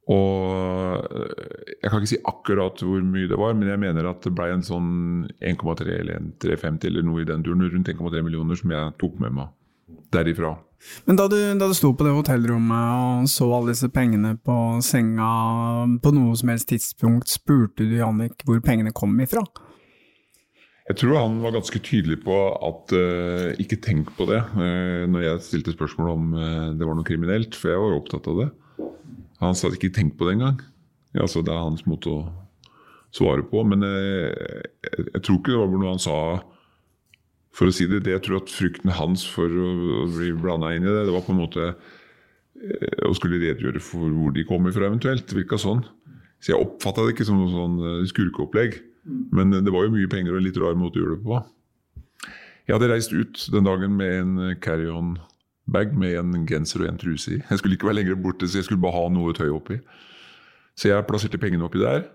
Og eh, jeg kan ikke si akkurat hvor mye det var, men jeg mener at det ble en sånn 1,3 eller 1,350 eller noe i den turen, rundt 1,3 millioner som jeg tok med meg derifra. Men da du, da du sto på det hotellrommet og så alle disse pengene på senga, på noe som helst tidspunkt, spurte du Jannik hvor pengene kom ifra? Jeg tror han var ganske tydelig på at uh, ikke tenk på det, uh, når jeg stilte spørsmål om uh, det var noe kriminelt, for jeg var opptatt av det. Han sa ikke tenk på det engang. Altså, det er hans måte å svare på. Men jeg, jeg tror ikke det var noe han sa for å si det, det jeg tror at frykten hans for å, å bli blanda inn i det, det var på en måte eh, å skulle redegjøre for hvor de kommer fra eventuelt. Det virka sånn. Så jeg oppfatta det ikke som noe sånn eh, skurkeopplegg. Men det var jo mye penger og en litt rar måte å gjøre det på. Jeg hadde reist ut den dagen med en carry-on-bag med en genser og en truse i. Jeg skulle ikke være lenger borte, så jeg skulle bare ha noe tøy oppi. Så jeg plasserte pengene oppi der,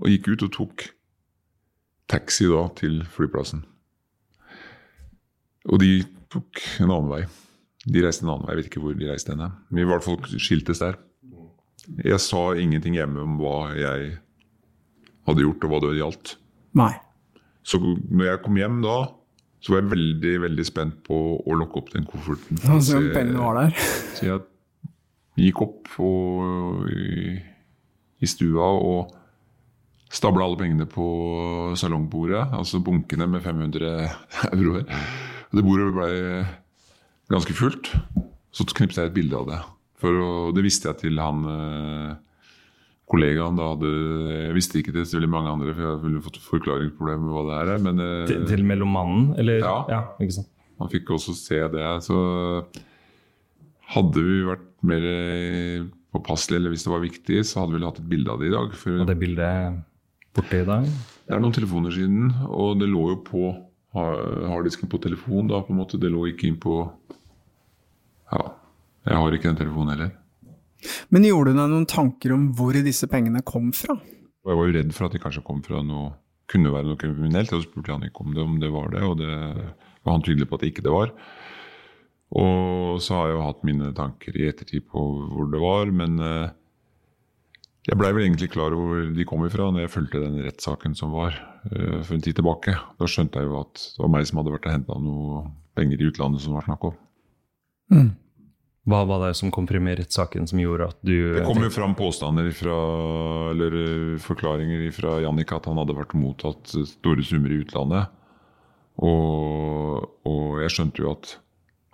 og gikk ut og tok taxi da til flyplassen. Og de tok en annen vei. De reiste en annen vei, jeg vet ikke hvor de reiste henne. Men i hvert fall skiltes der. Jeg sa ingenting hjemme om hva jeg hadde gjort, og hva det gjaldt. Nei. Så når jeg kom hjem da, så var jeg veldig veldig spent på å lokke opp den kofferten. Altså, så. Så jeg gikk opp og, i, i stua og stabla alle pengene på salongbordet, altså bunkene med 500 euroer. Det bordet ble ganske fullt. Så knipset jeg et bilde av det. For å, det visste jeg til han eh, kollegaen. Da hadde, jeg visste ikke til så veldig mange andre, for jeg ville fått forklaringsproblemer med hva det her er. Men, eh, Til, til mellommannen, eller? Ja. ikke sant? han fikk også se det. Så hadde vi vært mer påpasselige, eller hvis det var viktig, så hadde vi vel hatt et bilde av det i dag. For Og det bildet borte i dag? det er noen telefoner siden, og det lå jo på harddisken på telefon. da, på en måte. Det lå ikke inn på Ja, jeg har ikke den telefonen heller. Men gjorde du deg noen tanker om hvor disse pengene kom fra? Og jeg var jo redd for at de kanskje kom fra noe kunne være noe kriminelt. Og så spurte han ikke om det, om det var det, og det var han tydelig på at det ikke det var. Og så har jeg jo hatt mine tanker i ettertid på hvor det var, men eh, jeg blei vel egentlig klar over hvor de kom ifra når jeg fulgte den rettssaken som var eh, for en tid tilbake. Da skjønte jeg jo at det var meg som hadde vært og henta noe penger i utlandet som var snakk om. Hva var det som kom frem i rettssaken som gjorde at du Det kom jo fram påstander fra, eller eh, forklaringer fra Jannik at han hadde vært mottatt store summer i utlandet. Og, og jeg skjønte jo at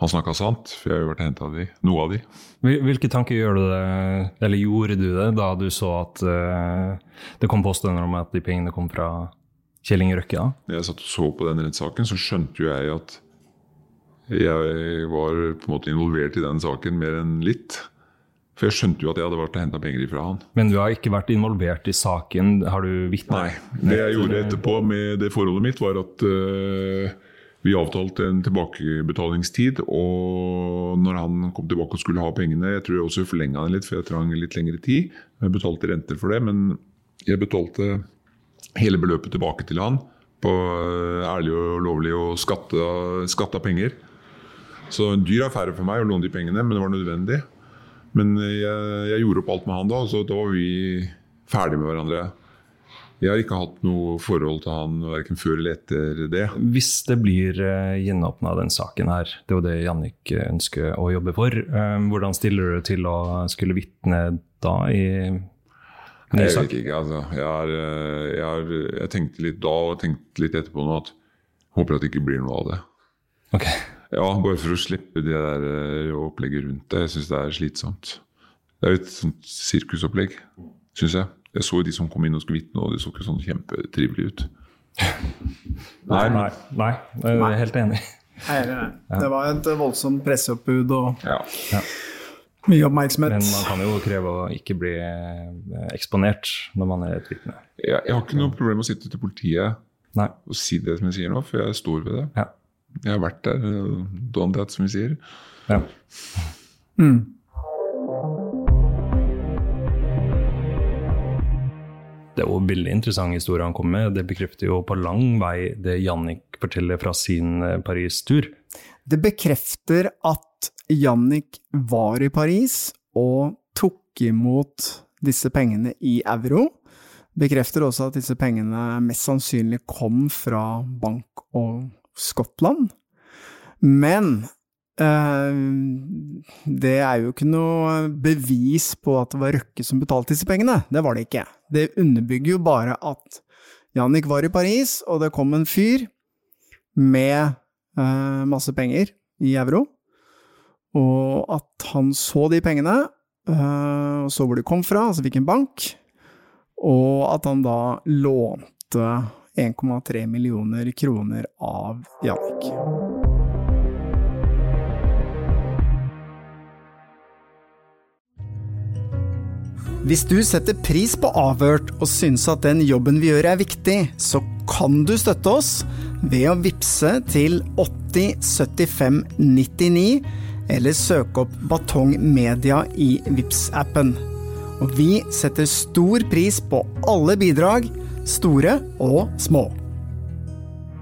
han snakka sant, for jeg har jo vært henta av de, noe av de. Hvilke tanker gjør du det, eller gjorde du det da du så at uh, det kom påstander om at de pengene kom fra Kjell Inge Røkke? da? Jeg satt og så på den rettssaken, så skjønte jo jeg at jeg var på en måte involvert i den saken mer enn litt. For jeg skjønte jo at jeg hadde vært og henta penger ifra han. Men du har ikke vært involvert i saken? Har du vitne? Nei. Det jeg gjorde etterpå med det forholdet mitt, var at uh, vi avtalte en tilbakebetalingstid. Og når han kom tilbake og skulle ha pengene Jeg tror jeg også forlenga den litt, for jeg trang litt lengre tid. Jeg betalte renter for det, men jeg betalte hele beløpet tilbake til han på eh, ærlig og lovlig og skatta, skatta penger. Så en dyr affære for meg å låne de pengene, men det var nødvendig. Men jeg, jeg gjorde opp alt med han da, så da var vi ferdige med hverandre. Jeg har ikke hatt noe forhold til han verken før eller etter det. Hvis det blir uh, gjenåpna den saken her, det er jo det Jannik eh, ønsker å jobbe for, eh, hvordan stiller du til å skulle vitne da i ny Jeg vet ikke, altså. Jeg, er, eh, jeg, er, jeg tenkte litt da og tenkte litt etterpå nå at håper at det ikke blir noe av det. Ok. Ja, bare for å slippe det der eh, opplegget rundt det. Jeg syns det er slitsomt. Det er jo et sånt sirkusopplegg, syns jeg. Jeg så jo de som kom inn og skulle vitne, og de så ikke sånn kjempetrivelig ut. Nei, nei, nei, jeg er helt enig. Det var et voldsomt presseoppbud og Ja. mye oppmerksomhet. Men man kan jo kreve å ikke bli eh, eksponert når man er et vitne. Jeg, jeg har ikke noe problem med å sitte til politiet Nei. og si det som jeg sier nå, for jeg står ved det. Ja. Jeg har vært der, Don't that, som vi sier. Ja. Det er jo en veldig interessant historie han kom med. Det bekrefter jo på lang vei det Jannik forteller fra sin eh, Paris-tur. Det bekrefter at Jannik var i Paris og tok imot disse pengene i euro. Bekrefter også at disse pengene mest sannsynlig kom fra Bank og Skottland. Men eh, det er jo ikke noe bevis på at det var Røkke som betalte disse pengene. Det var det ikke. Det underbygger jo bare at Jannik var i Paris, og det kom en fyr med eh, masse penger i euro, og at han så de pengene, eh, og så hvor de kom fra, altså hvilken bank, og at han da lånte 1,3 millioner kroner av Jannik. Hvis du setter pris på Avhørt og syns at den jobben vi gjør er viktig, så kan du støtte oss ved å vippse til 8075 99 eller søke opp Batong Media i vips appen Og vi setter stor pris på alle bidrag, store og små.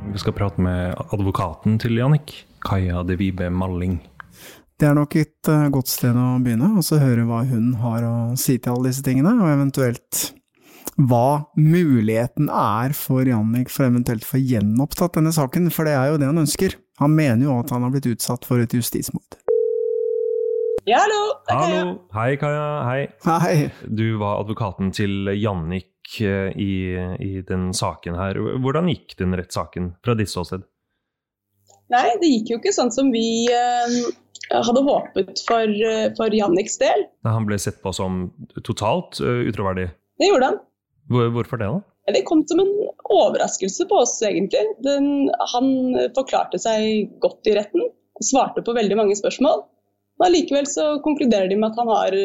Vi skal prate med advokaten til Jannik, Kaja De Vibe Malling. Det er nok et uh, godt sted å begynne, og så høre hva hun har å si til alle disse tingene, og eventuelt hva muligheten er for Jannik for eventuelt å få gjenopptatt denne saken, for det er jo det han ønsker. Han mener jo at han har blitt utsatt for et justismord. Ja, hallo! Kaja. Hallo! Hei, Kaja. Hei. Hei. Du var advokaten til Jannik eh, i, i den saken her. Hvordan gikk den rettssaken fra ditt ståsted? Nei, det gikk jo ikke sånn som vi eh, hadde håpet for, eh, for Janniks del. Han ble sett på som totalt uh, utroverdig. Det gjorde han. Hvor, hvorfor det, da? Det kom som en overraskelse på oss, egentlig. Den, han forklarte seg godt i retten, svarte på veldig mange spørsmål. Men allikevel så konkluderer de med at han har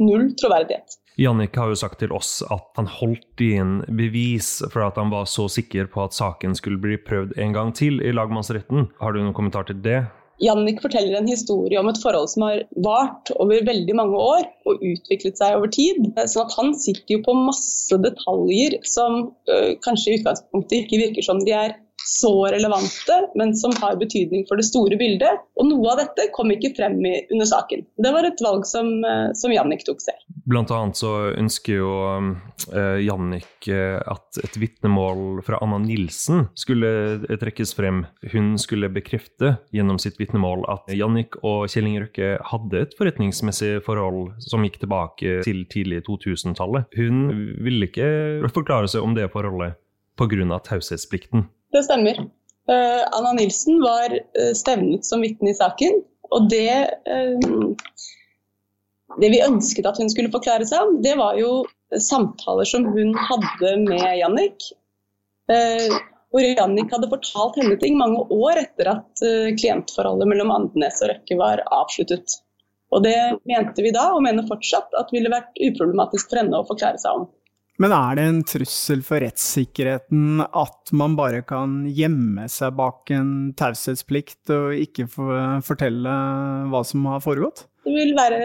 null troverdighet. Jannik har jo sagt til oss at han holdt inn bevis for at han var så sikker på at saken skulle bli prøvd en gang til i lagmannsretten. Har du noen kommentar til det? Jannik forteller en historie om et forhold som har vart over veldig mange år og utviklet seg over tid. Sånn at han sitter jo på masse detaljer som øh, kanskje i utgangspunktet ikke virker som de er så relevante, men som har betydning for det store bildet. Og noe av dette kom ikke frem i, under saken. Det var et valg som, eh, som Jannik tok selv. Blant annet så ønsker jo eh, Jannik uh, at et vitnemål fra Anna Nilsen skulle trekkes frem. Hun skulle bekrefte gjennom sitt vitnemål at Jannik og Kjell Inge Røkke hadde et forretningsmessig forhold som gikk tilbake til tidlig 2000-tallet. Hun ville ikke forklare seg om det forholdet pga. taushetsplikten. Det stemmer. Uh, Anna Nilsen var stevnet som vitne i saken. Og det, uh, det vi ønsket at hun skulle forklare seg om, det var jo samtaler som hun hadde med Jannik. hvor Jannik hadde fortalt henne ting mange år etter at klientforholdet mellom Andenes og Røkke var avsluttet. Og det mente vi da, og mener fortsatt, at ville vært uproblematisk for henne å forklare seg om. Men er det en trussel for rettssikkerheten at man bare kan gjemme seg bak en taushetsplikt og ikke fortelle hva som har foregått? Det vil være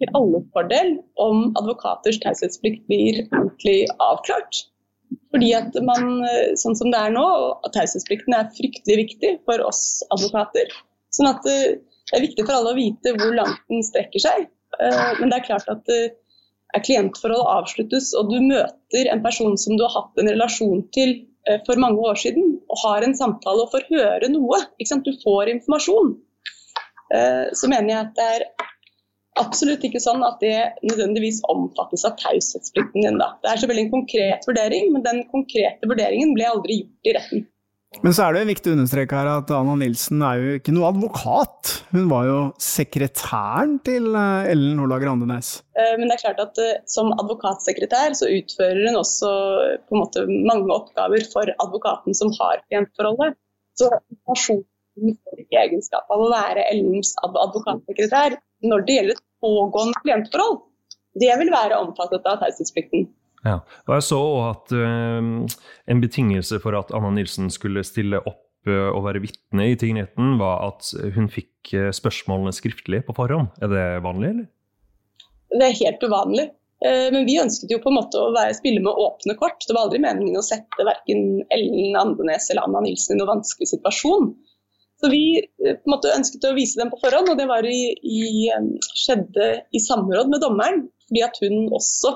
til alles fordel om advokaters taushetsplikt blir ordentlig avklart. Fordi at man, sånn som det er nå, Taushetsplikten er fryktelig viktig for oss advokater. Sånn at det er viktig for alle å vite hvor langt den strekker seg. Eh, men det er klart at er klientforholdet avsluttes, og du møter en person som du har hatt en relasjon til eh, for mange år siden, og har en samtale og får høre noe, du får informasjon, eh, så mener jeg at det er absolutt ikke sånn at det nødvendigvis omfattes av taushetsplikten din. Da. Det er selvfølgelig en konkret vurdering, men den konkrete vurderingen ble aldri gjort i retten. Men så er det viktig å understreke her at Anna Nilsen er jo ikke noe advokat. Hun var jo sekretæren til eh, Ellen Hordager Andenes. Eh, men det er klart at eh, som advokatsekretær så utfører hun også på en måte mange oppgaver for advokaten som har klientforholdet. Så personen får ikke egenskap av å være Ellens advokatsekretær når det gjelder et pågående klientforhold. Det vil være omfattet av taushetsplikten. Ja, og Jeg så at uh, en betingelse for at Anna Nilsen skulle stille opp uh, og være vitne i tingretten, var at hun fikk uh, spørsmålene skriftlig på forhånd. Er det vanlig, eller? Det er helt uvanlig. Men vi ønsket jo på en måte å være, spille med åpne kort. Det var aldri meningen å sette verken Ellen Andenes eller Anna Nilsen i noen vanskelig situasjon. Så vi en måte ønsket å vise dem på forhånd, og det i, i, skjedde i samråd med dommeren. fordi at hun også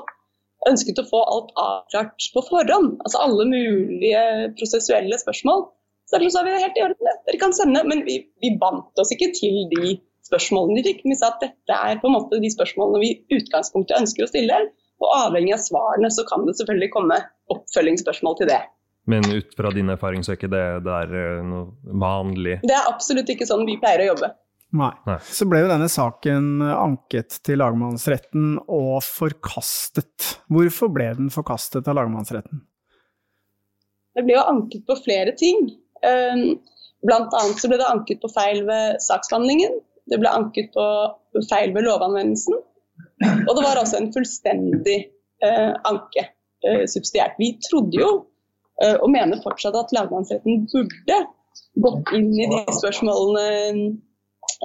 ønsket å få alt avklart på forhånd. Altså alle mulige prosessuelle spørsmål. Så derfor sa vi helt i orden, dere kan sende. Men vi, vi bandt oss ikke til de spørsmålene de fikk. Vi sa at dette er på en måte de spørsmålene vi i utgangspunktet ønsker å stille. Og avhengig av svarene så kan det selvfølgelig komme oppfølgingsspørsmål til det. Men ut fra din erfaring så er ikke det det er noe vanlig? Det er absolutt ikke sånn vi pleier å jobbe. Nei. Så ble jo denne saken anket til lagmannsretten og forkastet. Hvorfor ble den forkastet av lagmannsretten? Det ble jo anket på flere ting. Ehm, blant annet så ble det anket på feil ved saksbehandlingen. Det ble anket på feil ved lovanvendelsen. Og det var også en fullstendig eh, anke subsidiært. Vi trodde jo, eh, og mener fortsatt, at lagmannsretten burde gått inn i de spørsmålene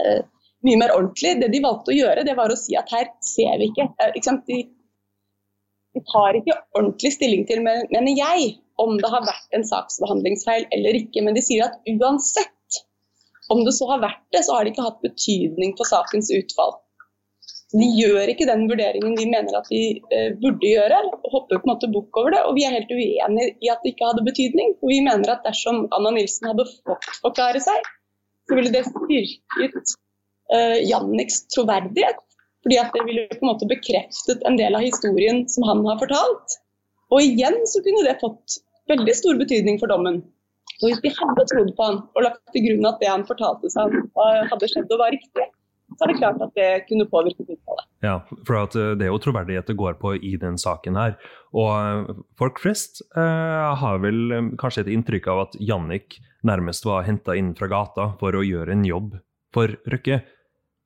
Eh, mye mer ordentlig. Det de valgte å gjøre, det var å si at her ser vi ikke. Eh, ikke de, de, tar ikke ordentlig stilling til, mener jeg, om det har vært en saksbehandlingsfeil eller ikke. Men de sier at uansett om det så har vært det, så har det ikke hatt betydning for sakens utfall. De gjør ikke den vurderingen vi mener at de eh, burde gjøre, hopper på en måte bukk over det. Og vi er helt uenige i at det ikke hadde betydning. For vi mener at dersom Anna Nilsen hadde fått forklare seg, så ville det styrket eh, Janniks troverdighet. Fordi at det ville på en måte bekreftet en del av historien som han har fortalt. Og igjen så kunne det fått veldig stor betydning for dommen. Så hvis de hadde trodd på han og lagt til grunn at det han fortalte seg hadde skjedd og var riktig, så er det klart at det kunne påvirket utfallet. Ja, for eh, det er jo troverdighet det går på i den saken her. Og eh, folk flest eh, har vel kanskje et inntrykk av at Jannik nærmest var henta inn fra gata for å gjøre en jobb for Røkke.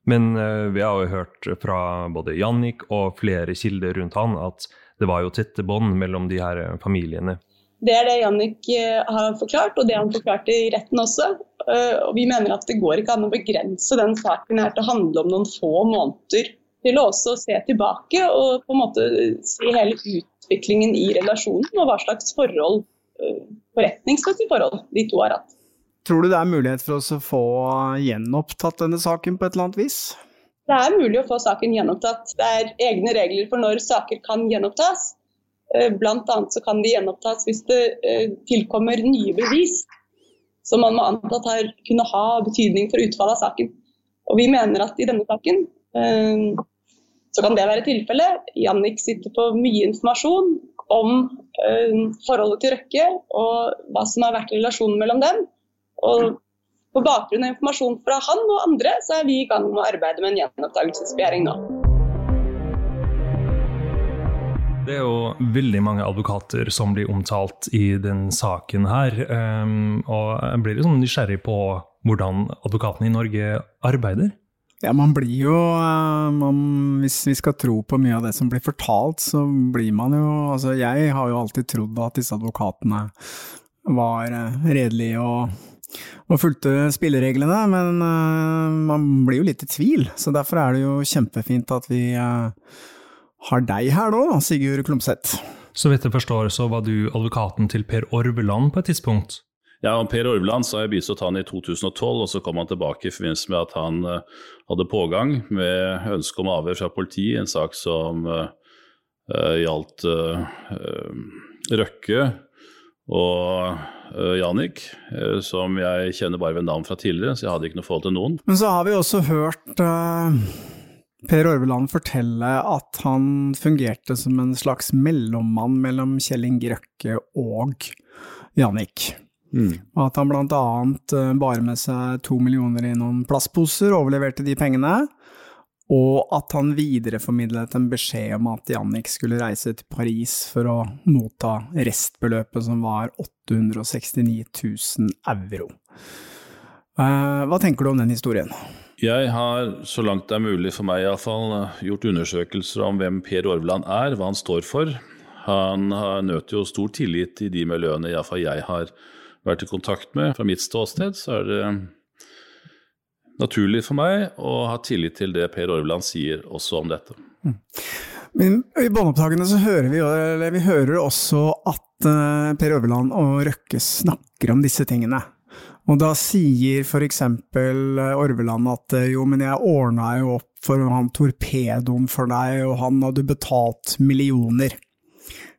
Men eh, vi har jo hørt fra både Jannik og flere kilder rundt han at det var jo tette bånd mellom de her familiene. Det er det Jannik uh, har forklart, og det han forklarte i retten også. Uh, og vi mener at det går ikke an å begrense den saken her til å handle om noen få måneder. Til å også se tilbake og på en måte se hele utviklingen i relasjonen og hva slags forhold forretningsmessig forhold de to har hatt. Tror du det er mulighet for oss å få gjenopptatt denne saken på et eller annet vis? Det er mulig å få saken gjenopptatt. Det er egne regler for når saker kan gjenopptas. Eh, annet så kan de gjenopptas hvis det eh, tilkommer nye bevis som man må anta har kunne ha betydning for utfallet av saken. Og vi mener at i denne saken eh, så kan det være tilfellet. Jannik sitter på mye informasjon om forholdet til Røkke og hva som har vært relasjonen mellom dem. Og på bakgrunn av informasjon fra han og andre, så er vi i gang med å arbeide med en gjenopptakelsesbegjæring nå. Det er jo veldig mange advokater som blir omtalt i den saken her. Um, og jeg blir liksom nysgjerrig på hvordan advokatene i Norge arbeider. Ja, man blir jo eh, man, Hvis vi skal tro på mye av det som blir fortalt, så blir man jo Altså, jeg har jo alltid trodd at disse advokatene var eh, redelige og, og fulgte spillereglene, men uh, man blir jo litt i tvil. Så derfor er det jo kjempefint at vi uh, har deg her nå, Sigurd Klumseth. Så vidt jeg forstår, så var du advokaten til Per Orveland på et tidspunkt? Ja, og Per Orveland så har jeg bistått han i 2012, og så kom han tilbake i forbindelse med at han uh, hadde pågang med ønske om avhør fra politiet i en sak som uh, uh, gjaldt Røkke og Janik, som jeg kjenner bare ved navn fra tidligere, så jeg hadde ikke noe forhold til noen. Men så har vi også hørt Per Orveland fortelle at han fungerte som en slags mellommann mellom Kjell Inge Røkke og Jannik. Mm. Og at han blant annet eh, bar med seg to millioner i noen plastposer, overleverte de pengene. Og at han videreformidlet en beskjed om at Jannik skulle reise til Paris for å motta restbeløpet som var 869 000 euro. Eh, hva tenker du om den historien? Jeg har, så langt det er mulig for meg iallfall, gjort undersøkelser om hvem Per Orveland er, hva han står for. Han nøt jo stor tillit i de miljøene iallfall jeg har vært i kontakt med. Fra mitt ståsted så er det naturlig for meg å ha tillit til det Per Orveland sier også om dette. Mm. Men I båndopptakene så hører vi, eller vi hører også at uh, Per Øverland og Røkke snakker om disse tingene. Og da sier for eksempel eh, Orveland at eh, jo, men jeg ordna jo opp for han torpedoen for deg, og han hadde betalt millioner.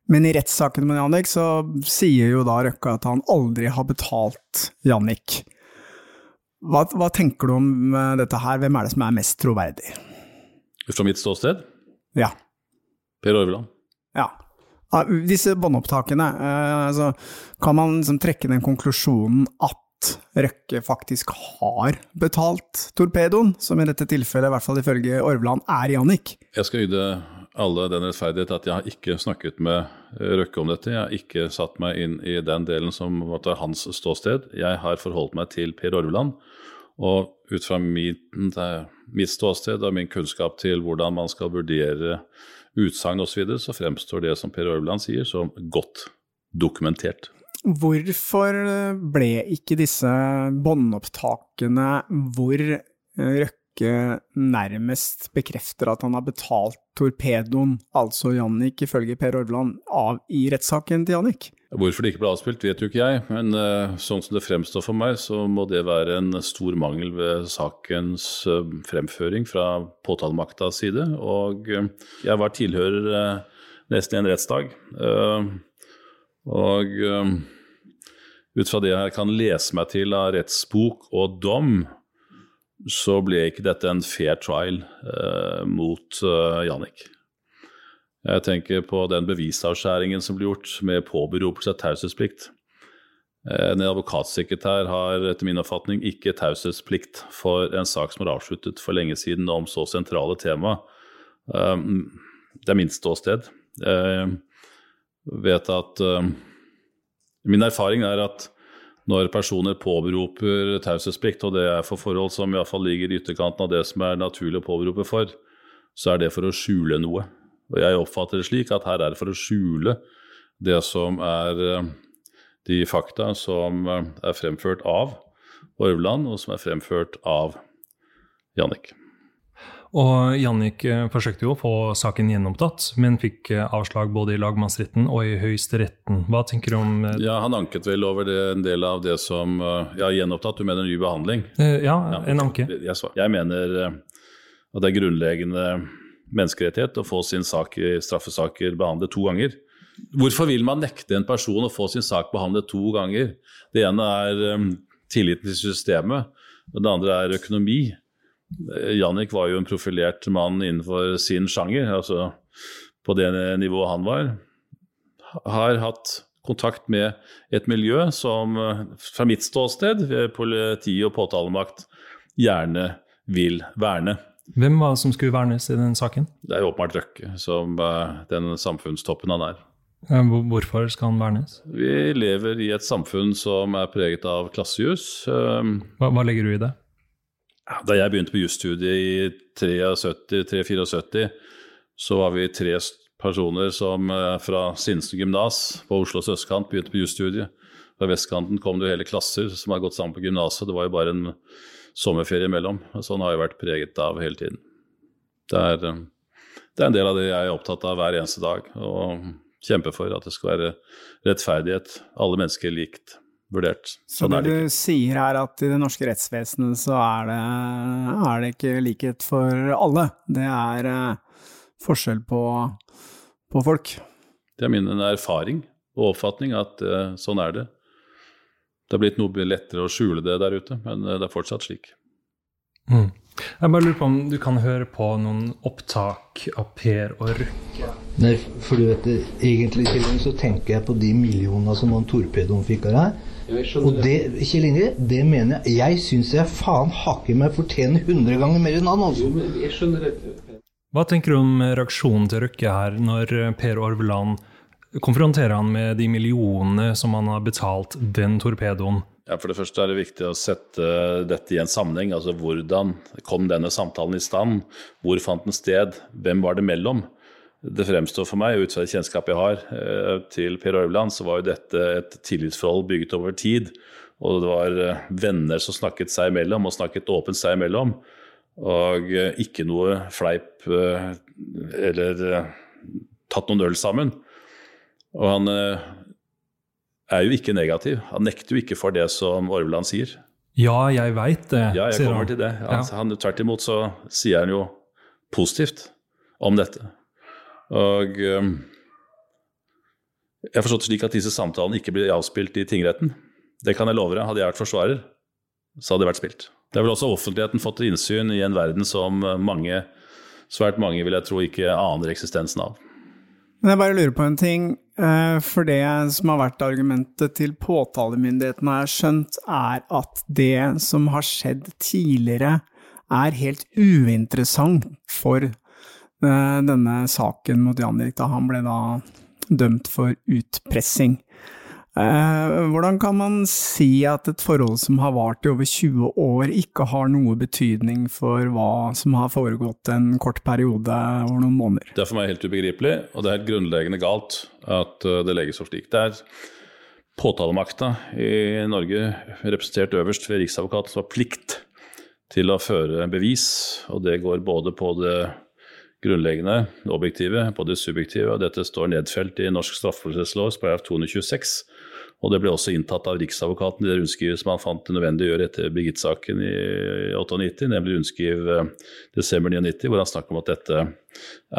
Men i rettssaken med Jannik så sier jo da Røkke at han aldri har betalt Jannik. Hva, hva tenker du om eh, dette her, hvem er det som er mest troverdig? Fra mitt ståsted? Ja. Per Orveland. Ja. Disse båndopptakene, altså, kan man liksom trekke den konklusjonen at Røkke faktisk har betalt torpedoen, som i dette tilfellet, i hvert fall ifølge Orvland, er Jannik? Jeg skal yte alle den rettferdighet at jeg har ikke snakket med Røkke om dette. Jeg har ikke satt meg inn i den delen som er hans ståsted. Jeg har forholdt meg til Per Orvland. Og ut fra mitt, mitt ståsted og min kunnskap til hvordan man skal vurdere utsagn osv., så, videre, så fremstår det som Per Orvland sier, som godt dokumentert. Hvorfor ble ikke disse båndopptakene hvor Røkke nærmest bekrefter at han har betalt torpedoen, altså Jannik ifølge Per Orvland, av i rettssaken til Jannik? Hvorfor det ikke ble avspilt, vet jo ikke jeg, men uh, sånn som det fremstår for meg, så må det være en stor mangel ved sakens uh, fremføring fra påtalemaktas side. Og jeg var tilhører nesten i en rettsdag. Og ut fra det jeg kan lese meg til av rettsbok og dom, så ble ikke dette en fair trial mot Jannik. Jeg tenker på den bevisavskjæringen som ble gjort med påberopelse av taushetsplikt. Eh, en advokatsekretær har etter min oppfatning ikke taushetsplikt for en sak som er avsluttet for lenge siden om så sentrale tema. Eh, det er mitt ståsted. Vet at eh, Min erfaring er at når personer påberoper taushetsplikt, og det er for forhold som iallfall ligger i ytterkanten av det som er naturlig å påberope for, så er det for å skjule noe. Og jeg oppfatter det slik at her er det for å skjule det som er eh, de fakta som eh, er fremført av Orvland, og som er fremført av Jannik. Og Jannik eh, forsøkte jo å få saken gjennomtatt, men fikk avslag både i lagmannsretten og i Høyesteretten. Hva tenker du om Ja, Han anket vel over det, en del av det som Ja, gjenopptatt, du mener ny behandling? Ja, en anke. Jeg, jeg mener at det er grunnleggende menneskerettighet å få sin sak i straffesaker behandlet to ganger. Hvorfor vil man nekte en person å få sin sak behandlet to ganger? Det ene er tilliten til systemet, og det andre er økonomi. Eh, Jannik var jo en profilert mann innenfor sin sjanger, altså på det nivået han var. Har hatt kontakt med et miljø som eh, fra mitt ståsted, politi og påtalemakt, gjerne vil verne. Hvem var det som skulle vernes i den saken? Det er åpenbart Røkke, som uh, den samfunnstoppen han er. Hvorfor skal han vernes? Vi lever i et samfunn som er preget av klassejus. Hva, hva, legger du i det? Da jeg begynte på jusstudiet i 73-74, så var vi tre personer som uh, fra Sinsen gymnas på Oslos østkant begynte på jusstudiet. Fra vestkanten kom det jo hele klasser som har gått sammen på gymnaset. Det var jo bare en sommerferie imellom. Sånn har jeg vært preget av hele tiden. Det er, eh, det er en del av det jeg er opptatt av hver eneste dag. Og kjemper for at det skal være rettferdighet. Alle mennesker likt vurdert. Sånn så det, det du sier her at i det norske rettsvesenet så er det, er det ikke likhet for alle. Det er uh, forskjell på, på, folk. Det er min erfaring og oppfatning at uh, sånn er det. Det har blitt noe lettere å skjule det der ute, men eh, det er fortsatt slik. Mm. Jeg bare lurer på om du kan høre på noen opptak av Per og Røkke? Nei, for du vet det, egentlig så tenker jeg på de millionene som han torpedoen fikk av deg. Og det, Kjell Inge, det mener jeg Jeg syns jeg faen hakker meg fortjener 100 ganger mer enn han, altså. Jo, men jeg skjønner det. Hva tenker du om reaksjonen til Røkke her, når Per Orveland konfronterer han med de millionene som han har betalt den torpedoen. Ja, For det første er det viktig å sette dette i en sammenheng. altså Hvordan kom denne samtalen i stand? Hvor fant den sted? Hvem var det mellom? Det fremstår for meg, ut fra det kjennskapet jeg har eh, til Per Orvland, så var jo dette et tillitsforhold bygget over tid. Og det var eh, venner som snakket seg imellom, og snakket åpent seg imellom. Og eh, ikke noe fleip eller tatt noen øl sammen. Og han, er jo ikke negativ. Han nekter jo ikke for det som Orveland sier. Ja, jeg veit det, Ja, jeg sier kommer til det. Ja. Han, han, tvert imot så sier han jo positivt om dette. Og øhm, jeg har forstått slik at disse samtalene ikke blir avspilt i tingretten. Det kan jeg love deg. Hadde jeg vært forsvarer, så hadde det vært spilt. Det har vel også offentligheten fått innsyn i en verden som mange, svært mange vil jeg tro, ikke aner eksistensen av. Men jeg bare lurer på en ting, eh, for det som har vært argumentet til påtalemyndigheten, har jeg skjønt, er at det som har skjedd tidligere, er helt uinteressant for eh, denne saken mot Jan Erik, da han ble da dømt for utpressing. Eh, Hvordan kan man si at et forhold som har vart i over 20 år, ikke har noe betydning for hva som har foregått en kort periode over noen måneder? Det er for meg helt ubegripelig, og det er helt grunnleggende galt at uh, det legges opp slik. Det er påtalemakta i Norge, representert øverst ved Riksadvokaten, som har plikt til å føre bevis, og det går både på det grunnleggende, det objektive, på det subjektive, og dette står nedfelt i norsk straffeprosesslov § 226. Og det ble også inntatt av Riksadvokaten i det rundskrivet som han fant det nødvendig å gjøre etter Birgitte-saken i 98, nemlig rundskriv eh, desember 99, hvor han snakker om at dette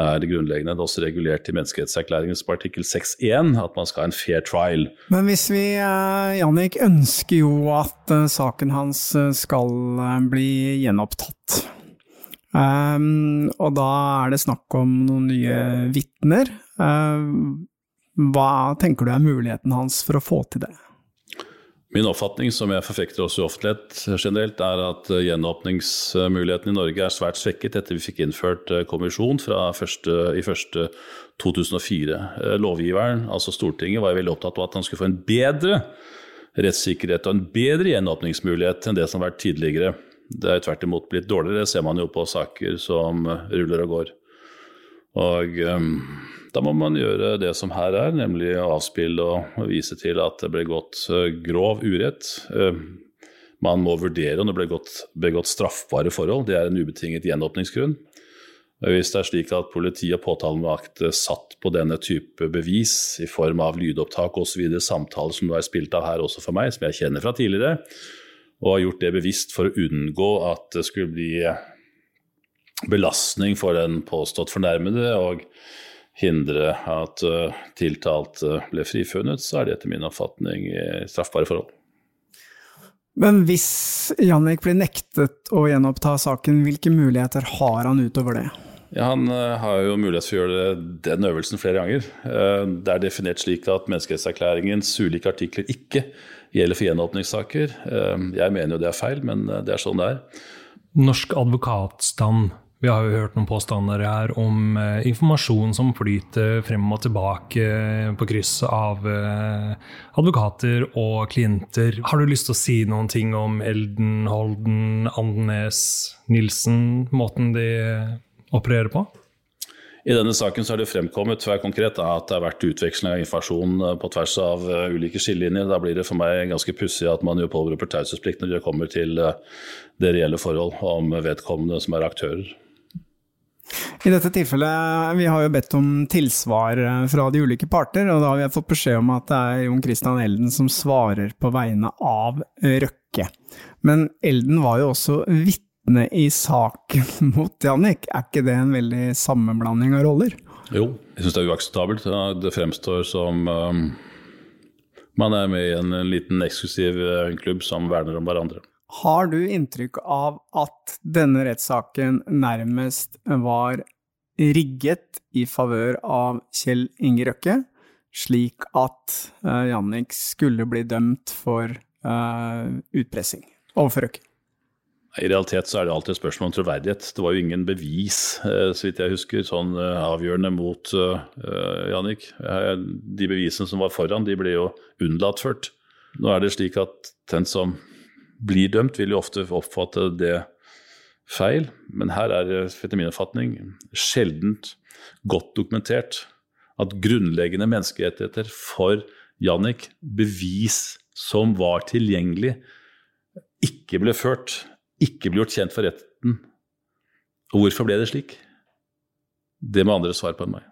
er grunnleggende. Det er også regulert i menneskerettserklæringens artikkel 6.1 at man skal ha en fair trial. Men hvis vi, eh, Jannik, ønsker jo at eh, saken hans skal bli gjenopptatt. Ehm, og da er det snakk om noen nye vitner. Ehm, hva tenker du er muligheten hans for å få til det? Min oppfatning, som jeg forfekter også i offentlighet generelt, er at eh, gjenåpningsmuligheten i Norge er svært svekket etter vi fikk innført eh, kommisjon første, i første 2004. Eh, Lovgiveren, altså Stortinget, var veldig opptatt av at han skulle få en bedre rettssikkerhet og en bedre gjenåpningsmulighet enn det som har vært tidligere. Det er tvert imot blitt dårligere, det ser man jo på saker som ruller og går. Og um, da må man gjøre det som her er, nemlig avspille og vise til at det ble gått eh, grov urett. Eh, man må vurdere om det ble gått, begått straffbare forhold. Det er en ubetinget gjenåpningsgrunn. Hvis det er slik at politi og påtalemakt satt på denne type bevis i form av lydopptak osv., samtaler som nå er spilt av her også for meg, som jeg kjenner fra tidligere, og har gjort det bevisst for å unngå at det skulle bli belastning for den påstått fornærmede og hindre at uh, tiltalte ble frifunnet, så er det etter min oppfatning eh, straffbare forhold. Men hvis Jannik blir nektet å gjenoppta saken, hvilke muligheter har han utover det? Ja, Han eh, har jo mulighet for å gjøre den øvelsen flere ganger. Eh, det er definert slik at menneskerettserklæringens ulike artikler ikke gjelder for gjenåpningssaker. Eh, jeg mener jo det er feil, men eh, det er sånn det er. Norsk advokatstand. Vi har jo hørt noen påstander her om eh, informasjon som flyter frem og tilbake eh, på kryss av advokater og klienter. Har du lyst til å si noen ting om Elden, Holden, Andenes, Nilsen, måten de opererer på? I denne saken så har det fremkommet svært konkret at det har vært utveksling av informasjon eh, på tvers av eh, ulike skillelinjer. Da blir det for meg ganske pussig at man jo påberoper taushetsplikt når det kommer til eh, det reelle forhold om vedkommende som er aktører. I dette tilfellet, vi har jo bedt om tilsvar fra de ulike parter, og da har vi fått beskjed om at det er Jon Christian Elden som svarer på vegne av Røkke. Men Elden var jo også vitne i saken mot Jannik, er ikke det en veldig sammenblanding av roller? Jo, jeg syns det er uakseptabelt. Det fremstår som um, man er med i en, en liten eksklusiv eh, klubb som verner om hverandre. Har du inntrykk av at denne rettssaken nærmest var rigget i favør av Kjell Inge Røkke, slik at uh, Jannik skulle bli dømt for uh, utpressing overfor Røkke? I realitet så er det alltid et spørsmål om troverdighet. Det var jo ingen bevis, eh, så vidt jeg husker, sånn eh, avgjørende mot uh, Jannik. De bevisene som var foran, de ble jo unnlatført. Nå er det slik at den som blir dømt, vil jo ofte oppfatte det feil, men her er det etter min oppfatning sjeldent godt dokumentert at grunnleggende menneskerettigheter for Jannik, bevis som var tilgjengelig, ikke ble ført, ikke ble gjort kjent for retten. Og hvorfor ble det slik? Det må andre svare på enn meg.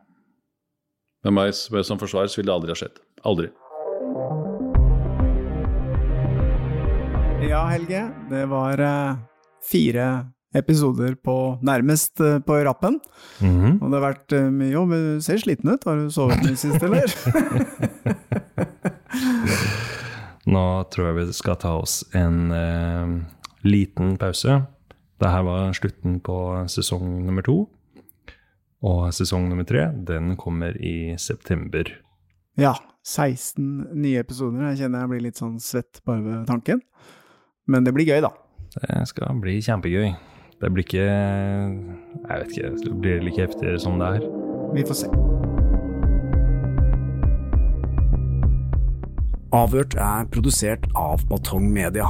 Med meg som forsvarer så vil det aldri ha skjedd. Aldri. Ja, Helge, det var eh, fire episoder på nærmest eh, på rappen. Mhm. Og det har vært eh, mye jobb. Du ser sliten ut. Har du sovet mye sist, eller? Nå tror jeg vi skal ta oss en liten pause. Dette var slutten på sesong nummer to. Og sesong nummer tre, den kommer i september. ja, 16 nye episoder. Jeg kjenner jeg blir litt sånn svett bare ved tanken. Men det blir gøy, da. Det skal bli kjempegøy. Det blir ikke Jeg vet ikke, det blir like heftig som det er. Vi får se. Avhørt er produsert av Batong Media.